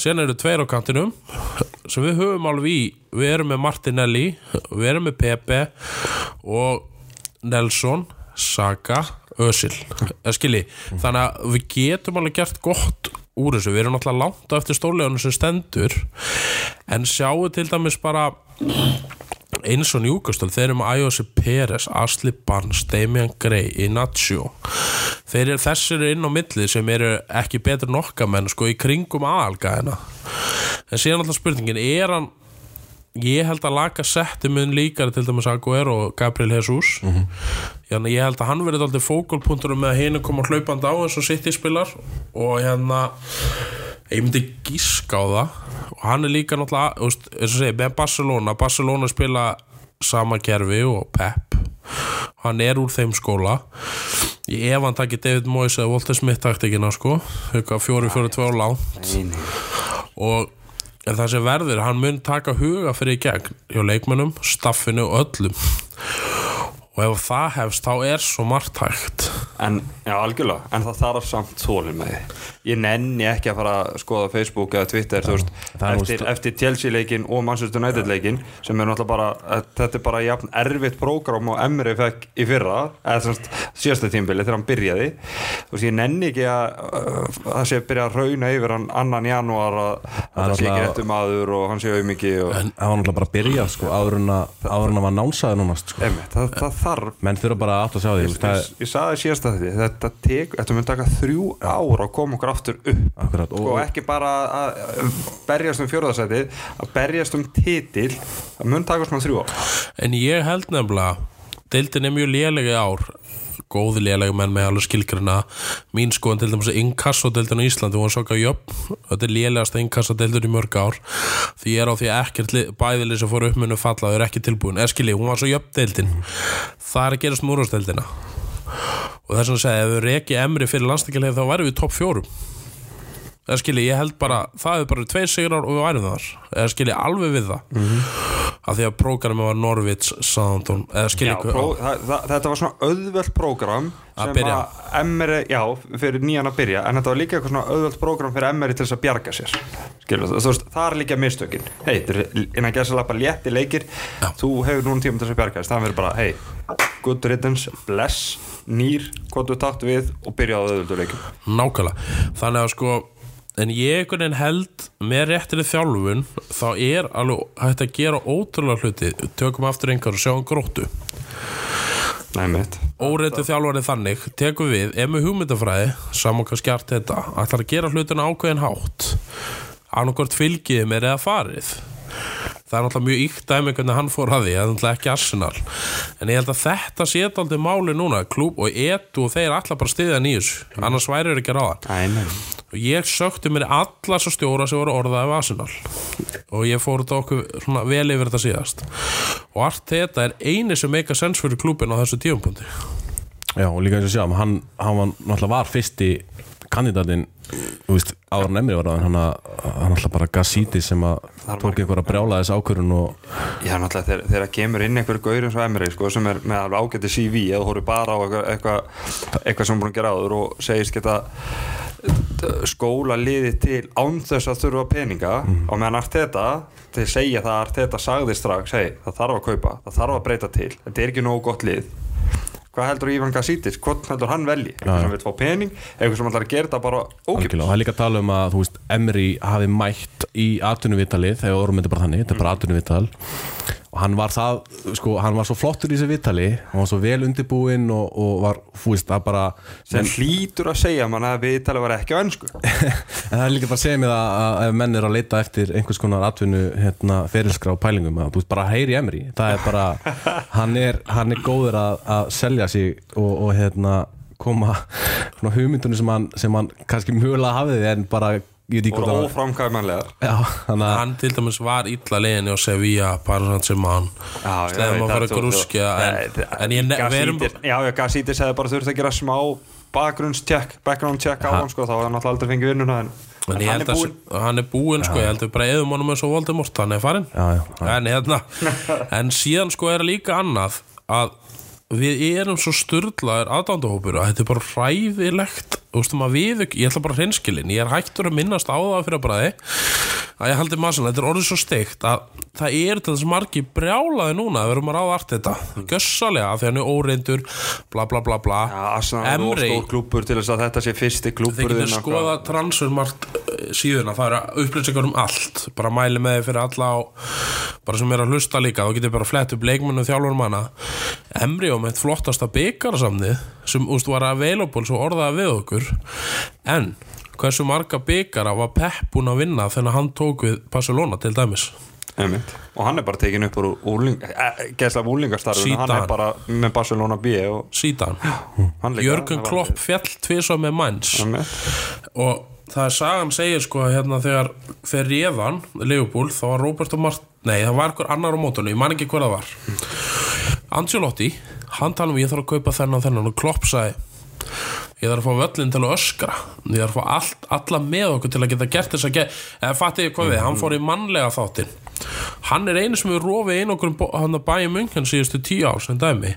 Sen eru tveir á kantinum sem við höfum alveg í. Við erum með Martinelli, við erum með Pepe og Nelson Saka, Özil. Skilji, þannig að við getum alveg gert gott úr þessu. Við erum náttúrulega langt eftir stórlegunum sem stendur en sjáu til dæmis bara eins og Newcastle, þeir eru með Ayosi Peres Asli Barnes, Damian Gray Inacio þeir eru þessir inn á milli sem eru ekki betur nokka menn sko í kringum aðalgæðina. En síðan alltaf spurningin er hann ég held að laga setti mun líkari til dæmis Aguero og Gabriel Jesus. Mm -hmm. ég held að hann verið alltaf fókulpunktur með að hinn koma hlaupand á eins og City spilar. Og hérna ég myndi gíska á það. Og hann er líka náttúrulega veist, eins og segi, með Barcelona. Barcelona spila sama kerfi og Pep. Hann er úr þeim skóla. Ég ef hann takir David Moyes eða Walter Smith taktikina sko. Fjóri, fjóri, tvö langt. Og en það sem verður, hann mun taka huga fyrir gegn hjá leikmennum, staffinu og öllum og ef það hefst þá er svo margt hægt. En, já, algjörlega, en það þarf samt þólin með því Ég nenni ekki að fara að skoða Facebook eða Twitter, þú veist eftir, eftir Chelsea-leikin og Manchester United-leikin sem er náttúrulega bara, að þetta er bara jafn erfitt prógram og Emre fekk í fyrra eða síðasta tímbili þegar hann byrjaði. Veist, ég nenni ekki að það sé að byrja að rauna yfir hann annan janúar að að það sé ekki náttúrulega- réttu maður og hann sé auðmikið og það var náttúrulega bara að byrja sko, áður en að en að var nánsaði þarf. Menn þurfa bara átt að sjá því ég, er- ég saði síðast að þetta þetta, tek, þetta mun taka þrjú ár að koma okkur aftur upp. Akkurat, og- og ekki bara að berjast um fjórðarsætið að berjast um titil það mun taka svona þrjú ár. En ég held nefnilega deildin er mjög lélegi ár góði lélegi menn með alveg skilgrina mín skoðan til dæmis að inkassodeildin á Íslandi svo ekki jöfn þetta er lélegasta inkassodeildin í mörg ár. Því ég er á því að ekkert bæðili sem fór upp munu falla þau eru ekki tilbúin. Eða skilji, hún var svo jöfn deildin. Það er að gerast með úrvarsdeildina og þess að segja, ef við reki emri fyrir landstakilegi þá væri við topp fjórum eða skilji, ég held bara það er bara tveir sigrar og við værum þar. Eða skilji, alveg við það. Mm -hmm. af því að prógrami var Norvits Southampton, eða skilji já, þetta var svona auðvelt prógram Að sem að Emmeri, já, fyrir nýjan að byrja en þetta var líka eitthvað svona auðvelt prógram fyrir Emmeri til þess að bjarga sér. Skilur, þú veist, það er líka mistökin. Hei, þetta er innan bara létti leikir. Þú hefur núna tíma til þess að bjarga þess það verður bara, hei, good riddance bless, nýr, hvað þú takt við og byrja á auðvöldu leikum nákvæmlega, þannig að sko en ég einhvern veginn held með réttir þjálfun, þá er alveg hægt að gera ótrúlega hluti. Tökum aftur einhver og sjáum gróttu. Nei, mitt óreittu þjálfarið þannig, tekum við ef með hugmyndafræði, saman hvað skjart þetta ætlar að gera hlutina ákveðin hátt. Annarkvort fylgið mér eða farið það er náttúrulega mjög íkt dæmi hvernig hann fór að því, það er náttúrulega ekki Arsenal. En ég held að þetta sétt aldrei máli núna, klúb og etu og þeir allar bara stiðja nýjus, annars væri þeir ekki ráðan Nei, nei og ég sökti mér alla svo stjóra sem voru orðaði af Arsenal. Og ég fór þetta okkur svona vel yfir þetta síðast. Og allt þetta er eini sem meika sens fyrir klúbin á þessu tíumpunkti Já, og líka eins og sjá, hann, hann var náttúrulega var fyrsti kandidatinn en emri var það hann, náttúrulega bara Gassíti sem að tók einhverja brjála þess ákvörun og Já, náttúrulega þegar, þegar kemur inn einhver gaur eins og Emre sko, sem er með alveg ágæti CV eða horfir bara á eitthvað, eitthvað sem búin að gera áður og segist geta uh, skóla liði til án þess að þurfa peninga og meðan Arteta til að segja það að Arteta sagði strax hei, það þarf að kaupa, það þarf að breyta til þetta er ekki nógu gott lið hvað heldur Ívan Gassítis, hvort heldur hann velji? Eitthvað sem vil fá pening, eitthvað sem ætlar að gera þetta bara og það er líka að tala um að þú veist, Emri hafi mætt í atvinnuvitali þegar orðum þetta bara þannig, þetta er bara atvinnuvittal og hann var það, sko, hann var svo flottur í þessu viðtali, hann var svo vel undirbúinn og, og var, þú veist, það bara sem hlýtur að segja mann að viðtalið var ekki á ennsku en það er líka bara að segja mig það að ef menn er að leita eftir einhvers konar atvinnu hérna, ferilskra á pælingum að þú veist bara heyri emri það er bara, hann er, hann er góður að, að selja sig og, og hérna koma svona hugmyndunum sem hann, sem hann kannski mjögulega hafið en bara og óframkvæmanlegar. Hann til dæmis var illa leiðinni á Sevilla bara svona sem hann. Sleðum að fara að grúskja en, en ég Gassítis hefði bara þurft að gera smá bakgrunnstjekk, background check á hann sko, þá hefði hann alltaf aldrei fengið vinnuna en, En en hann er að búinn. hann er búinn sko, ég held að við bara eðum honum eins og Voldemort, hann er farinn. Já, já, já. en hérna en síðan sko er líka annað að við erum svo styrlaðir aðdándahópur að þetta er bara hræðilegt um að við, ég ætla bara hreinskilin ég er hættur að minnast á það fyrir að bræði að ég haldi massan, þetta er orðið svo steikt að það er til þess margi brjálaði núna að við erum að ráða allt þetta. Gössalega því hann er óreindur bla bla bla bla. Of Emri, stór klúpur til þess að þetta sé fyrsti klúpur getur skoða transfermarkt síðuna, það eru upplýsingar um allt. Bara mæli með fyrir alla á bara sem er að hlusta líka, þá getur bara flett upp leikmennu þjálfur manna. Emri og með flottasta byggarsamnið sem úst var available svo orðaði við okkur en hversu marga byggara var Pep búin að vinna þegar hann tók við Barcelona til dæmis Einmitt. og hann er bara tekin upp úr úling, eh, geðslega úlingastarfinu hann Zidane. er bara með Barcelona B og síðan, hann hann var- Klopp fjall tvisvað með Einmitt. og það er sagan segir sko hérna þegar þegar réðan Leopold þá var Roberto Mart nei það var einhver annar á mótunum, ég man ekki hver það var Ancelotti hann tala um ég þarf að kaupa þennan og þennan. Og Klopp sagði ég þarf að fá völlin til að öskra. Ég þarf að fá allt, alla með okkur til að geta gert þess að gera, eða fattið ég hvað við hann fór í mannlega þáttin hann er einu sem við rofið ein okkur hann að bæja munkan síðustu tíu dæmi.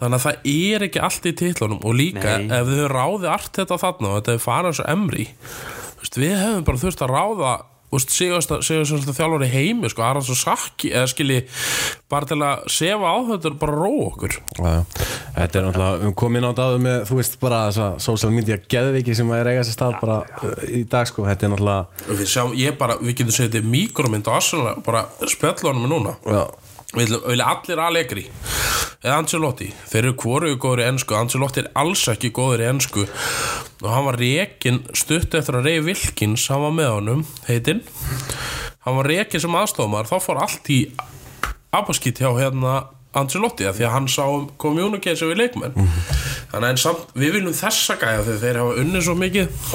Þannig að það er ekki allt í titlunum og líka Nei. ef við ráði allt þetta þarna og þetta er farað svo emri við hefum bara þurft að ráða sigast að þjálfur í heimi sko, Arans og Sakki eða skilji bara til að sefa á þetta og bara róa okkur. Já. Þetta er náttúrulega, komum inn á þetta með, þú veist, bara þessa social media geðviki sem er eiga sér stað bara uh, í dag, sko, þetta er náttúrulega við ég bara, við getum setið mikromynd á Arsenal, bara spjallunum núna. Já, vilja allir Allegri eða Ancelotti. Þeir eru hvorugu góður í ennsku Ancelotti er alls ekki góður í ennsku og hann var rekin stutt eftir að Ray Wilkins hann var með honum, heitinn. Hann var rekin sem aðstofumar þá fór allt í abaskitt hjá hérna Ancelotti af því að hann sá um communication við leikmenn þannig að en samt, við viljum þessa gæja þegar þeir hafa unnið svo mikið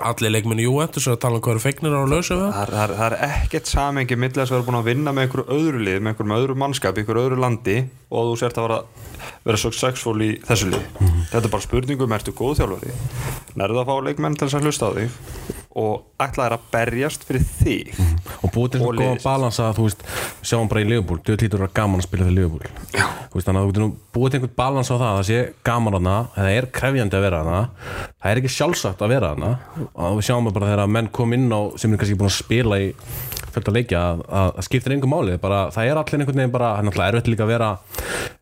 allir leikmenn í Juventus er að tala um hvað eru fegnir á lausu við það. Það er, það er, er ekkert samengi þess að vera búin að vinna með einhverju öðru lið, með einhverjum öðru mannskap, einhverju öðru landi og þú sért að vera, vera successful í þessu lið. Þetta er bara spurningum, ertu góð þjálfari? Nærðu að fá leikmenn til þess að hlusta á þig og ætla þær að berjast fyrir þig. og búið til svona góða balans að þú veist, sjáum bara í Liverpool þú lítur að gaman að spila fyrir veist, þannig að þú getur búið til einhvern balans á það það sé gaman hana, það er krefjandi að vera hana það er ekki sjálfsagt að vera hana og við sjáum bara þegar að menn kom inn á sem er kannski búin að spila í að leikja að, að, skiptir engum máli bara, það er allir einhvern veginn bara, það er náttúrulega erfitt líka að vera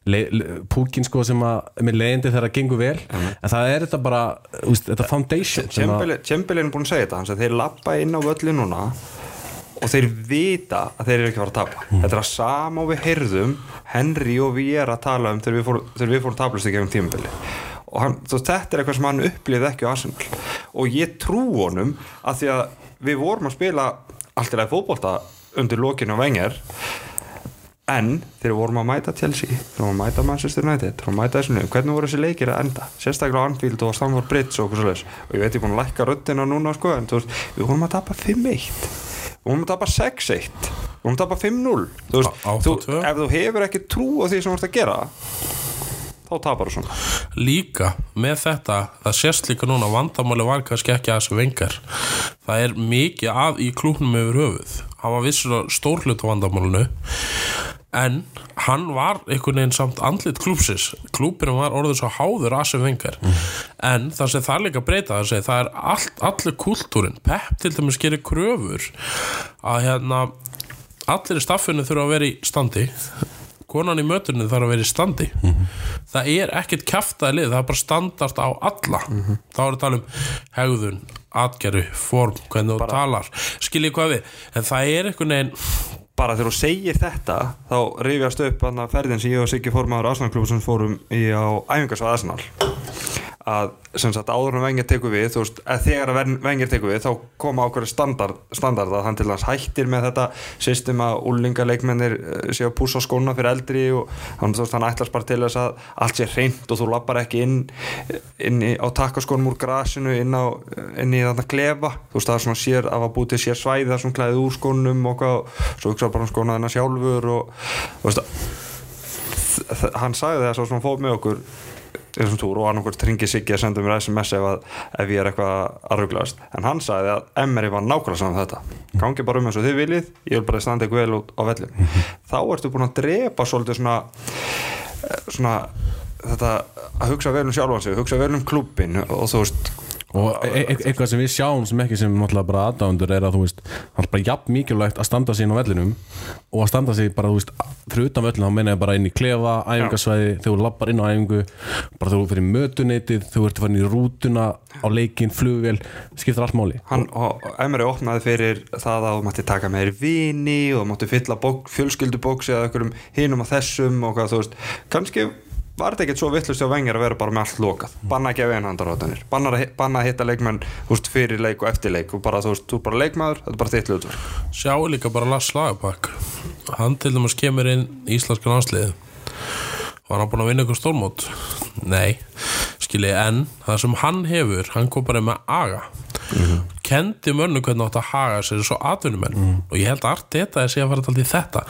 le, le, púkin sko sem að með leiðindi þegar það gengur vel en það er þetta bara, veist, þetta foundation Tjempilin er búin að segja þetta, að þeir lappa inn á völli núna og þeir vita að þeir eru ekki að fara að tapa. Þetta er að sama og við heyrðum Henry og við er að tala um þegar við fórum, fórum tablust ekki um tímabili og hann, þetta er eitthvað sem hann upplýði ekki á Arsenal. Og ég trú honum að því að við vorum að spila allt í lagi fótbolta undir lokinu á vengar en þegar við vorum að mæta Chelsea þegar við vorum að mæta Manchester United þegar við vorum að mæta þessu hvernig voru þessi leikir að enda? Sérstaklega á Anfield og Stamford Bridge og og ég veit ég er búin að lækka röddina núna sko, en veist, við vorum að tapa 5-1 við vorum að tapa 6-1 við vorum að tapa 5-0 þú veist, Á- þú, 8-2. ef þú hefur ekki trú á því sem þú ert að gera þá tapar þú svona. Líka með þetta það sést líka núna vandamáli var kannski ekki að þessu vengar það er mikið að í klúknum yfir höfuð. Var vissur að stórhlut á vandamálinu en hann var einhvern veginn samt andlit klúpsis klúpirinn var orðið svo háður að þessu vengar en það sem það líka breyta það, það er allt, allir kultúrin Pep til dæmis gerir kröfur að hérna allir í staffinu þurfa að vera í standi konan í möturinu þarf að vera í standi. Það er ekkert kjaftaði lið það er bara standart á alla. Þá er að tala um hegðun atgerfi, form, hvernig þú talar. Skiljið hvað við, en það er einhvern veginn bara þegar þú segir þetta þá rifjast upp þarna ferðin sem ég og Siggi fórum Arsenal sem fórum í á æfingarsvað Arsenal að sem sagt áður en vengir tekur við þú veist, að þegar að vengir tekur við þá koma ákveður standard, standard að hann til hans hættir með þetta system að úlingaleikmennir séu að púsa skóna fyrir eldri og hann, veist, hann ætlast bara til þess að allt sé hreint og þú lappar ekki inn, inn í, á takkaskónum úr grasinu inn, á, inn í þarna klefa. Þú veist það er svona sér að hafa búið til sér svæði þar sem klæðið úr skónum og hvað, svo hugsa bara um skóna þennan sjálfur og þú veist hann sagði það svo svona fóð með okkur þessum túr og annarkvært ringið Siggi að senda mér SMS ef, að, ef ég er eitthvað að rugglast en hann sagði að Emery var nákvæmlega saman þetta. Gangi bara um eins og þið viljið ég vil bara standa eitthvað vel út á vellum þá ertu búin að drepa svolítið svona, svona þetta að hugsa vel um sjálfan sig hugsa vel um klubbin og þú veist og e e eitthvað sem við sjáum sem ekki sem náttúrulega bara aðdándur er að þú veist það er bara jafn mikilvægt að standa inn á vellinum og að standa sig bara þú veist fyrir utan vellinu þá meina ég bara inn í klefa æfingasvæði þegar þú lappar inn á æfingu bara þú fyrir mötuneytið þú ert farin í rútuna á leikin, flugvel skiptir allt máli. Hann, og Emre opnaði fyrir það að þú mætti taka meiri vini og mætti fylla fjölskyldubóksi eða einhverjum hinum á þessum og hvað þú veist kannski var þetta ekkert svo vittlust á vengir að vera bara með allt lokað? Banna ekki að einhandarátanir banna, banna að hitta leikmenn veist, fyrir leik og eftir leik. Og bara þú veist, þú er bara leikmaður þetta er bara þitt hlutverk. Sjáu líka bara Lars Lagerbakk hann til dæmis kemur inn í Íslandska námsliði var hann búin að vinna ykkur stórmót? Nei. Skilji, en það sem hann hefur hann kom bara með aga. Mm -hmm. kendi mörnum hvernig átt að haga sér svo atvinnumenn. Mm. -hmm. og ég held að allt þetta er síðan að fara til þetta.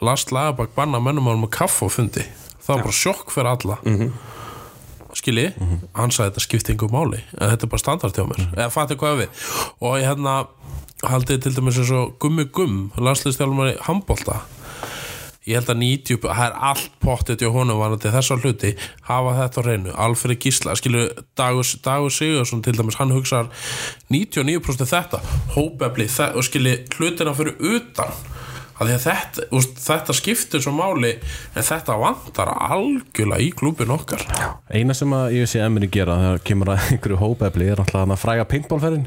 Lars Lagerbakk banna mönnum á hann með kaff og fundi það var bara sjokk fyrir alla. Mm -hmm. skilji, mm -hmm. hann sagði þetta skipti yngur máli, en þetta er bara standart hjá mér. Eða fattu hvað við. Og ég hérna haldið til dæmis eins og gummi gum, landslýstjálfumari handbólta ég held að 90, það er allt pottet hjá honum var þetta þessar hluti. Hafa þetta á reynu, Alfred Gísla skilju, Dagur Sigursson til dæmis hann hugsaðar 99% þetta. Hópefli og skilji hlutina fyrir utan Þetta, úst, þetta skiptir svo máli en þetta vantar algjörlega í klúpin okkar. Eina sem að ég sé Emri gera þegar kemur að einhverju hópefli er alltaf að fræga paintballferðin.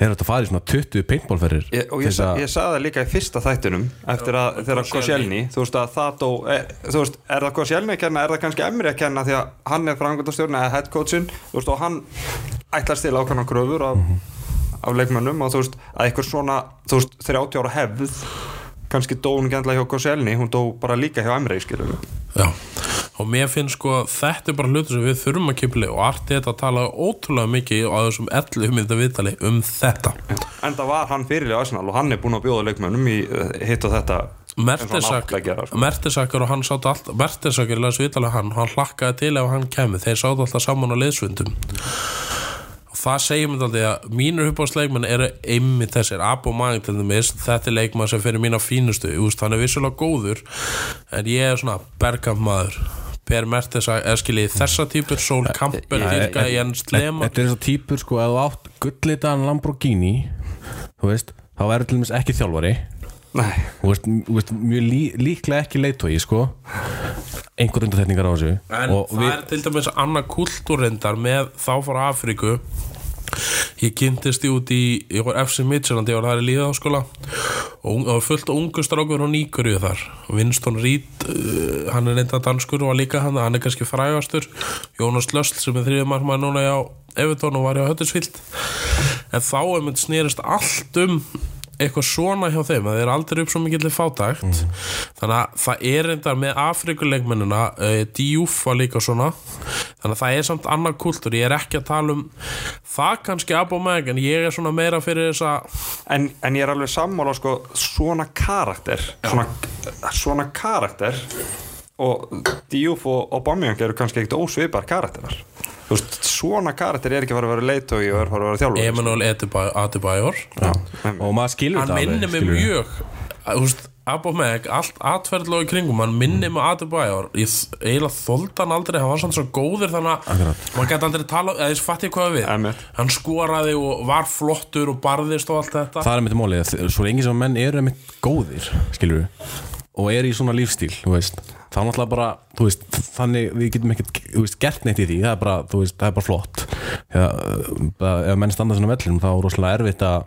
Þeir eru að fara í svona 20 paintballferðir og ég, sa, ég sagði það líka í fyrsta þættunum eftir að þeirra Koscielny þú veist að það dó er, þú veist, er það Koscielny að kenna, er það kannski Emri að kenna því að hann er frangöndastjórn eða headcoachin þú veist og hann ætlast til ákvæmna gröfur af mm -hmm af leikmönnum og þú veist að eitthvað svona þú veist 30 ára hefð kannski dó hún ekki endla hjá Kosselni hún dó bara líka hjá Emre Já, og mér finnst sko þetta er bara hlutur sem við þurfum að kipli og arti þetta að tala ótrúlega mikið á þessum 11 mynda viðtali um þetta. En það var hann fyrirlega Arsenal og hann er búin að bjóða leikmönnum í eh, hitt og þetta Mertesakur og hann sátt alltaf Mertesakur í laðs viðtali hann hann hlakkaði til ef hann kemur þeir sátt alltaf saman á liðsvöndum það segjum við alltaf að mínur uppáðsleikmenn eru einmitt þessir. Abomang til dæmis, þetta er leikmann sem fyrir mína fínustu, hann er vissulega góður en ég er svona bergammaður Per Mertesa, eða skiljið þessa típur Sól Kampel, Dirka Jens Lema Þetta er þessa típur sko, að þú átt gullitaðan Lamborghini þú veist, þá er til dæmis ekki þjálfari. Þú veist, veist mjög lí, líklega ekki leitói sko. Einhver undarþekningar á þessu. En og það við... er til dæmis annað kultúrindar með þá fór Afríku ég kynntist í út í ég var FC Midtjylland, ég var þar í líðáskóla og það var fullt af ungu strákur og nýkurju þar. Winston Reed uh, hann er reynda danskur og var líka hann hann er kannski frægastur. Jónas Lösl sem er þrjum margmæði núna á Evertón og var í Höttisvild en þá er mynd snýrist allt um eitthvað svona hjá þeim það er aldrei upp svo mikillir fátækt. Mm. þannig að það er reyndar með Afrikuleikmennina uh, Diouf var líka svona. Þannig að það er samt annar kultur. Ég er ekki að tala um það kannski ab og meg en ég er svona meira fyrir þess að en, en ég er alveg sammála sko, svona karakter svona, svona karakter og Diouf og Aubameyang eru kannski ekkert ósveipar karakterar. Veist, svona karakter er ekki að vera leiðtói og er að vera þjálfur Emanuel Adebayor og maður skilur það hann minnir mig mjög veist, Abomeg, allt atverðlói kringum hann minnir mig Adebayor. Ég eiginlega þólda hann aldrei, hann var svona svo góður þannig að maður gæti aldrei tala eða þess fatti hvað við, Amen. hann skoraði og var flottur og barðist og allt þetta. Það er mitt mólið, svo lengi sem menn eru mitt góðir, skilur við og er í svona lífstíl, þá náttúrulega bara, veist, þannig við getum ekkert, gert neitt í því. Það er bara, veist, það er bara flott. Ef menn standa svona vellum þá er rosalega erfitt að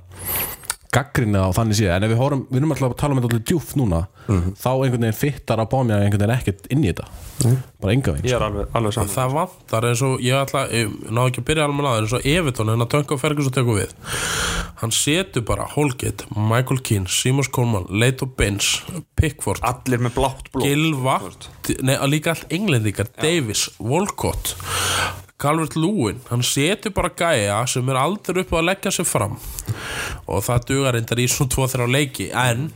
gaggrina á þannig séð en ef við horfum, við erum alltaf að tala um þetta alltaf djúft núna þá einhvern veginn fittar að bámja einhvern veginn ekkert inn í þetta. Bara enga veginn Ég er alveg, alveg saman það vantar eins og ég ætla ég ná ekki að byrja alveg að eins og Everton hennar Dönka Ferguson tekur við. Hann setur bara Holgate, Michael Keane Simons Coleman, Leito Benz Pickford, Allir með blátt blóð Gilva nei, að líka allt englendingar, Davis Volcott Calvert Lúin, hann setur bara gæja sem er aldrei upp á að leggja sig fram. Og það dugar reyndar í svona 2-3 leiki en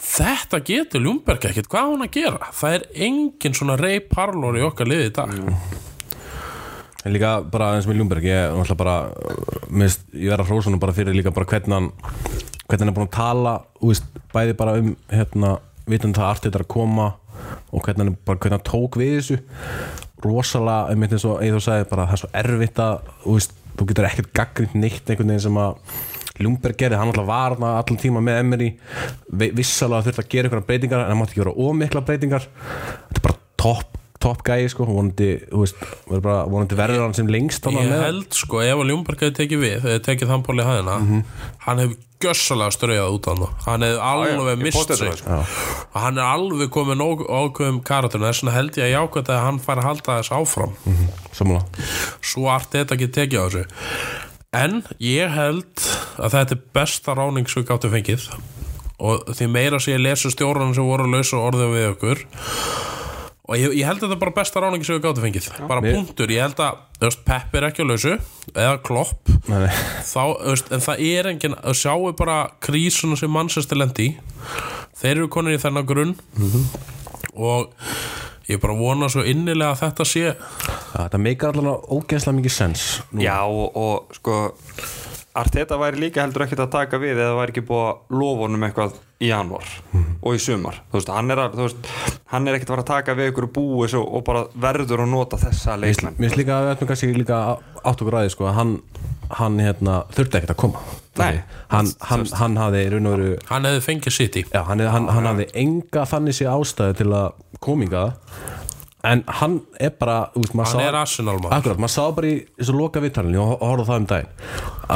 þetta getur Ljúmberg ekkert. Hvað hann að gera? Það er engin svona rey parlor í okkar liði í dag. En líka bara eins með Ljúmberg ég, er náttúrulega bara, minnst, ég verða hrósunum bara fyrir líka bara hvernig hann hvernig hann er búin að tala úst, bæði bara um hérna, vitandi það allt þetta er að koma og hvernig hann, er bara, hvernig hann tók við þessu rosalega, einmitt eins og Eithor sagði bara það er svo erfitt að úst, þú getur ekkert gaggrind neitt einhvern veginn sem að Ljúmberg gerði, hann alltaf var allan tíma með Emery, Vi- vissalega þurfti að gera einhverja breytingar en það mátti ekki vera ómikla breytingar. Þetta er bara topp topp gæi sko, vonandi, veist, bara, vonandi verður hann sem lengst þarna ég með. held sko ef að Ljúmberg hefði tekið við þegar tekið þann pól í hæðina hann hefur gjössalega strauðað út af hann hann hefði alveg ég mist pottet sig. sko. og hann er alveg komið nóg ákveðum karakterinu þess vegna held ég að jákvæmt að hann fær að halda þess áfram. Sammála. Svo art þetta ekki tekið á þessu. En ég held að þetta er besta ráning sem við gáttum fengið. Og því meira sem ég lesu stjórnum sem voru að lausa orðið við okkur og ég, ég held að þetta er bara besta ráning sem við gáttum fengið bara mér- punktur, ég held að veist, Pepp er ekki að lausu eða Klopp Nei, nei. þá, veist, en það er engin að sjáu bara krísuna sem Manchester lendi í. þeir eru konir í þennan grunn og ég bara vona svo innilega að þetta sé Ja, þetta meikar allavega ógeðslega mikið sens nú. Já og, og sko Arteta væri líka heldur ekkert að taka við eða væri ekki búið að lofa honum eitthvað í janúar og í sumar. Þú veist, hann er, að, þú veist, hann er ekkert að fara að taka við ykkur búis og, og bara verður að nota þessa leikmenn. Mér finnst líka að við ætlum kannski líka átt okkur aðeins sko, að hann, hann hérna, þurfti ekkert að koma. Nei. hann, hann, hann hafði í raun og veru hann hefði fengið sitt í já, hann, hann, hann hafði enga þannig sé ástæðu til að kominga en hann er bara maður hann sá- er Arsenal maður. Akkurat, maður sá bara í þessu loka vittalinu og horfði á það um daginn.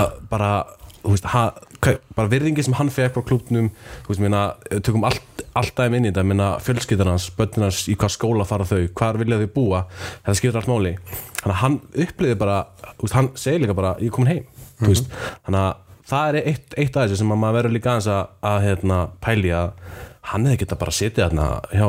Að bara, þú veist, ha, bara virðingi sem hann fekk frá klubnum þú veist, minna, tökum allt, allt daginn inn í þetta minna börnin hans í hvað skóla fara þau, hvar vilja þau búa þetta skiptir allt máli, þannig að hann upplýði bara, þú veist, hann segir líka bara ég er komin heim, þú veist, þannig að það er eitt, eitt af þessu sem að maður verður líka aðeins að, að hérna, pæli að hann hefði geta bara setið þarna hjá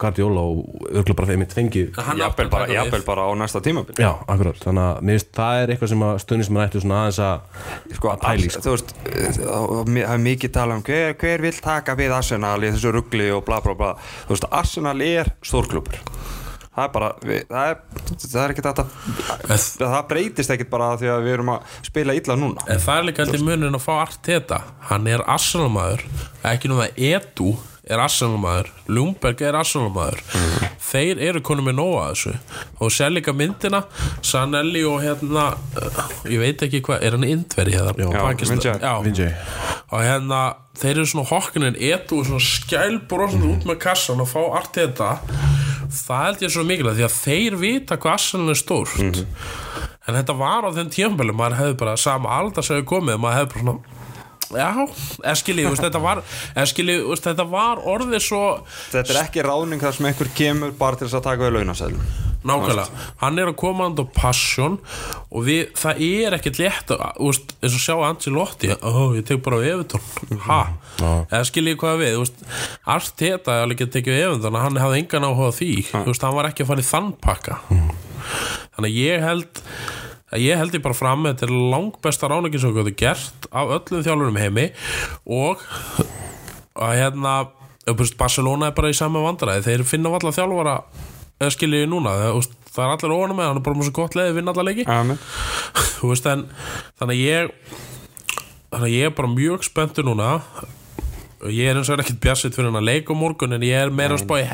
Guardiola og örgulega bara fyrir mitt átti jafnvel bara, jafnvel bara á næsta tímabil Já, akkurat, þannig að mér finnst það er eitthvað sem að stundin ættu svona aðeins að sko, að pæli all, þú veist, það er mikið tala um hver, hver vil taka við Arsenal í þessu ruggli og bla bla bla. Þú veist, Arsenal er stórklubur það er bara, við, það er það er ekkert að það breytist ekkert bara því að við erum að spila illa núna. En það er líka aldrei munin að fá Arteta. Hann er Arsenal maður ekki nú það Edu er Arsenal maður Ljungberg er Arsenal maður þeir eru konum með nóga þessu. Og sér líka myndina Sanelli og hérna uh, ég veit ekki hvað, er hann indveri hérna? Já. Já. Vinjay og hérna þeir eru svona hokkinin etu og svona skælbrosandi út með kassan og fá allt þetta það held ég svo mikilvægt því að þeir vita hvað Arsenal er stórt. En þetta var á þeim tímabælu maður hefði bara sama aldar sem hefði komið maður hefði bara svona já, þú veist, þetta var þú veist, þetta var orðið svo þetta er ekki ráðning þar sem einhver kemur bara til þess að taka við launasælum nákvæmlega, hann er að koma hann á passion og við, það er ekkert létt að, þú veist, eins og sjá Angelotti ó, ég tek bara á eða skiljið hvað við allt þetta er alveg að tekja á Evertón hann hafði engan áhuga á því. Hann var ekki að fara í þann pakka. Þannig að ég held ég held ég bara fram þetta er langbesta ráningin sem við getum gert af öllum þjálfurum heimi og að hérna Barcelona er bara í sama vandræði. Þeir finna allar þjálfara skiljiði núna það, er allir óanum með hann er bara með svo gott leiði vinna allar leiki. Veist en þannig að ég þannig að ég er bara mjög spenntur núna ég er eins og ekkert bjassitt fyrir hann að leika morgun en ég er meira að spá í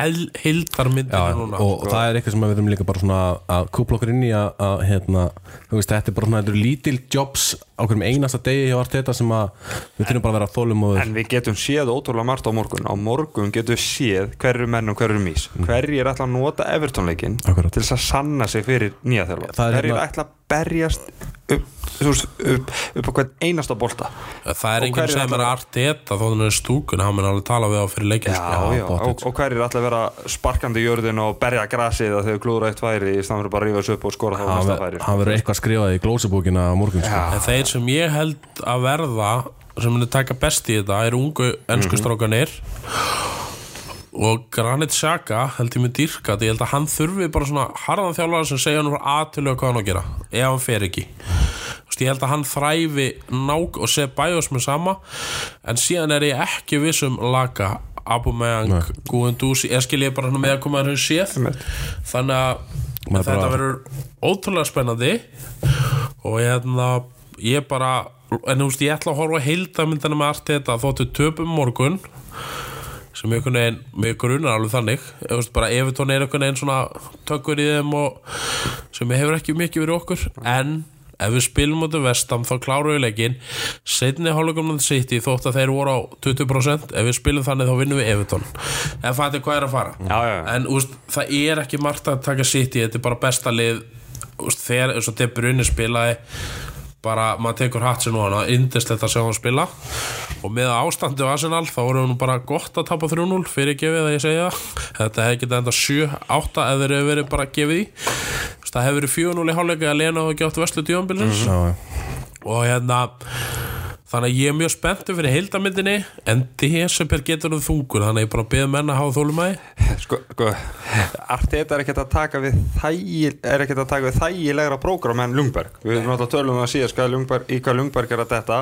hildarmyndinu núna. og, og það er eitthvað sem við verðum líka bara svona að kúpla okkur inn í að, að hérna, þú veist, þetta er bara svona, lítil jobs á hverjum einasta degi hjá Arteta sem að við þurfum bara að vera þólum og En við getum séð ótrúlega margt á morgun. Á morgun getum við séð hverju menn og hverju mís. Hverju er ætla að nota Evertonleikin Mm. Til þess að sanna sig fyrir nýja þjálfa er Hverju er hérna- ætla að berjast upp, upp, upp á hvern einasta bolta? Það er hverjir sem er arteta þó þannig er stúkun, hann mun alveg tala við á fyrir leikin sko. Já, já, og, og hverju er ætla að vera sparkandi í jörðin og berja grasið að þau klúður eitt færi í staðan fyrir bara að rífa þessu upp og skora þá hann næsta ver- sem ég held að verða sem munir taka best í þetta er ungu ennsku strákanir og Granit Xhaka held ég með dýrka ég held að hann þurfi bara svona harðan þjálfara sem segja hann frá aðtölu hvað hann á að gera ef hann fer ekki. Ég held að hann þræfi nák og sé bæjós með sama en síðan er ég ekki viss um Laka, Aubameyang, Guendouzi ég skil ég bara með að koma að hann séð. Þannig að þetta verður ótrúlega spennandi. Og hérna ég bara en þú veist ég ætla að horfa að heildamyndana með allt þetta þóttu töpum morgun sem einhvern veginn með grunar alveg þannig. Þú veist, bara Evertón er einhvern veginn svona tökur í þeim og sem hefur ekki mikið verið okkur. En ef við spilum út af vestam þá klárum við leikin setni hálfleikum náttúrulega sitt í þótt að þeir voru á 20% ef við spilum þannig þá vinnum við Evertón en það er hvað er að fara? Já, já, en úst, það er ekki margt að taka sitt í þetta er bara besta lið. Úst, þegar De Bruyne spilaði bara maður tekur hatt sér nú hana indislegt að sjá hann spila. Og með ástandi á Arsenal þá voru nú bara gott að tapa 3-0 fyrir gefið að ég segja þetta hefði getað enda 7-8 eða þeir hefur verið bara gefið í. Það hefur verið 4-0 í hálfleika að Lena og ekki átt veslu djónbilsins Já, já. og hérna þannig að ég er mjög spenntur fyrir heildamyndinni en DSP getur um þungur þannig að ég bara beða menna að hafa þólumæði sko, sko, Arteta er ekkert að taka við þægil, er ekkert að taka við þægilegra prógram en Lungberg. Við erum náttúrulega tölum um að síðast í hvað Lungberg er að detta.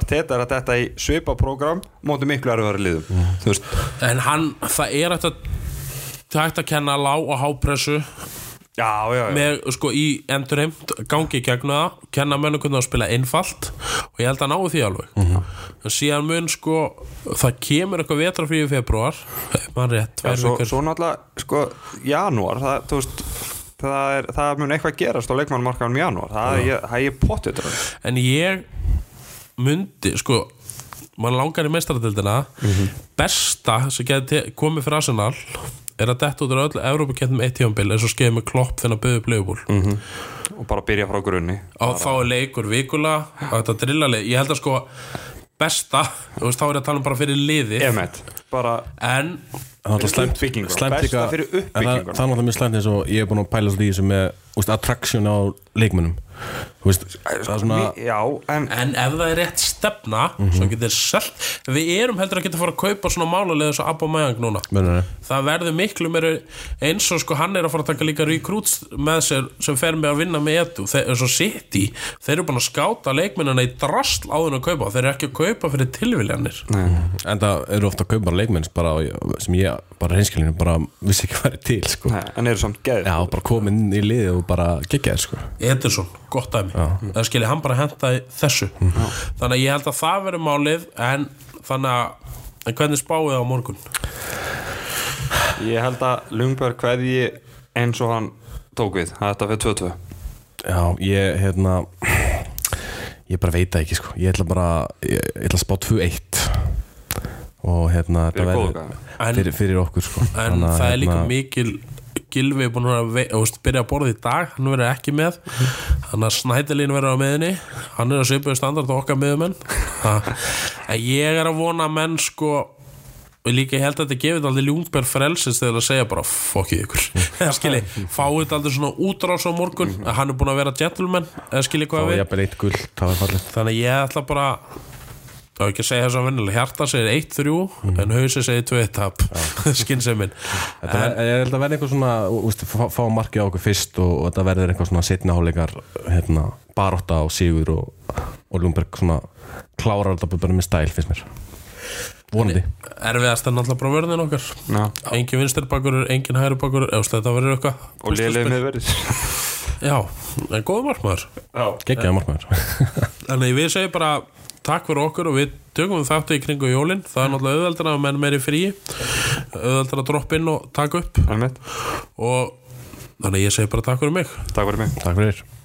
Arteta er að detta í svipa prógram móti miklu erfiðari liðum. Veist, en hann, það er að það er hægt að kenna lág og hápressu já, já, já. Með sko í endurheimt gangi í gegnum það, kenna mönnum hvernig að spila einfalt og ég held að náu því alveg. En síðan mun sko það kemur eitthvað vetrafrí í februar mann rétt, Já, tvær svo, vikur. svo náttúrulega, sko, janúar það, veist það, er, það mun eitthvað gerast á leikmannmarkaðum í janúar. Það er ég, það er potið en ég myndi sko mann langar í meistaradildina besta sem komið fyrir Arsenal er að detta út á öllu Evrópakettum eitt tíðanbíl eins og skeið með klopp þennan byggðu blöðubúl mm. og bara byrja frá grunni og þá er leikur vikula og þetta drillaleik, ég held að sko besta, þú veist, þá er ég að tala um bara fyrir liði bara en Það er náttúrulega slæmt- uppbygginguna. slæmt Besta fyrir en það, uppbygginguna. það er náttúrulega mjög slæmt eins og ég er búin að pæla svolítið í þessu með úst, attraction á leikmönnum. Þú veist, það er svona já, en En ef það er rétt stefna svo getur selt Við erum heldur að geta fara að kaupa svona málulega eins og Abba Mæang núna. Mennur, Það verður miklu meira eins og sko hann er að fara að taka líka recruits með sér sem fer með að vinna með etu Þeir, eins og City, þeir eru búin að skáta leikmennina í drasl áður en að kaupa. Þeir eru ekki að kaupa fyrir tilviljanir. En það eru ofta að kaupa bara leikmenn bara, sem ég, bara reynskilinu, bara vissi ekki hvað er til sko. Nei, en eru samt geð Já, bara komin inn í liðið og bara gegja þér sko. Ederson, gott dæmi. Það skilji hann bara henda í þessu þannig að ég held að það verður málið en þannig að en hvernig spáið það á morgun? Ég held að Lungberg hverði eins og hann tók við. Þetta fyrir 2-2 Já, ég, hérna Ég bara veit það ekki sko. Ég ætla bara, ég, ég ætla að spá 2-1 Og hérna þetta Fyrir verður- fyrir, fyrir okkur sko. en Þannig að, það er líka hérna, mikil Gilvi er búin að byrja að borða í dag hann verður ekki með. Þannig að Snædelín verður á meðinni hann er að svipuðu standard okkar meðumenn en ég er að vona að menn sko og líka ég held að þetta gefið aldrei ljúngberg frelsis þegar að segja bara fokkið ykkur. Eða skilji, fáið þetta aldrei svona útrás á morgun hann er búin að vera gentleman eða skilji hvað við. það þannig ég ætla bara þá ekki að segja þess að vennilega hjarta segir 1-3 en hausi segir 2-1 tap. Skynnseminn Þetta ver, ég held að verða eitthvað svona úst, fá, fá markið á okkur fyrst og, og þetta verður eitthvað svona setna hálfleikar hérna, barótta og sigur og, og Lundberg svona klárar þetta bara með stæl finnst mér. Vonandi. Erfiðast er náttúrulega bara vörðin okkar. Já. engin vinstirbakur, engin hærubakur þetta verður eitthvað. Og liðlega með verið já, en góð markmaður. Geggjaði markmaður. Þannig við segjum bara takk fyrir okkur og við tökum þáttu í kringu jólin. Það er náttúrulega auðveldra að menn meiri frí auðveldra að droppa inn og taka upp. Emmett, og þannig ég segi bara takk fyrir mig. Takk fyrir mig. Takk fyrir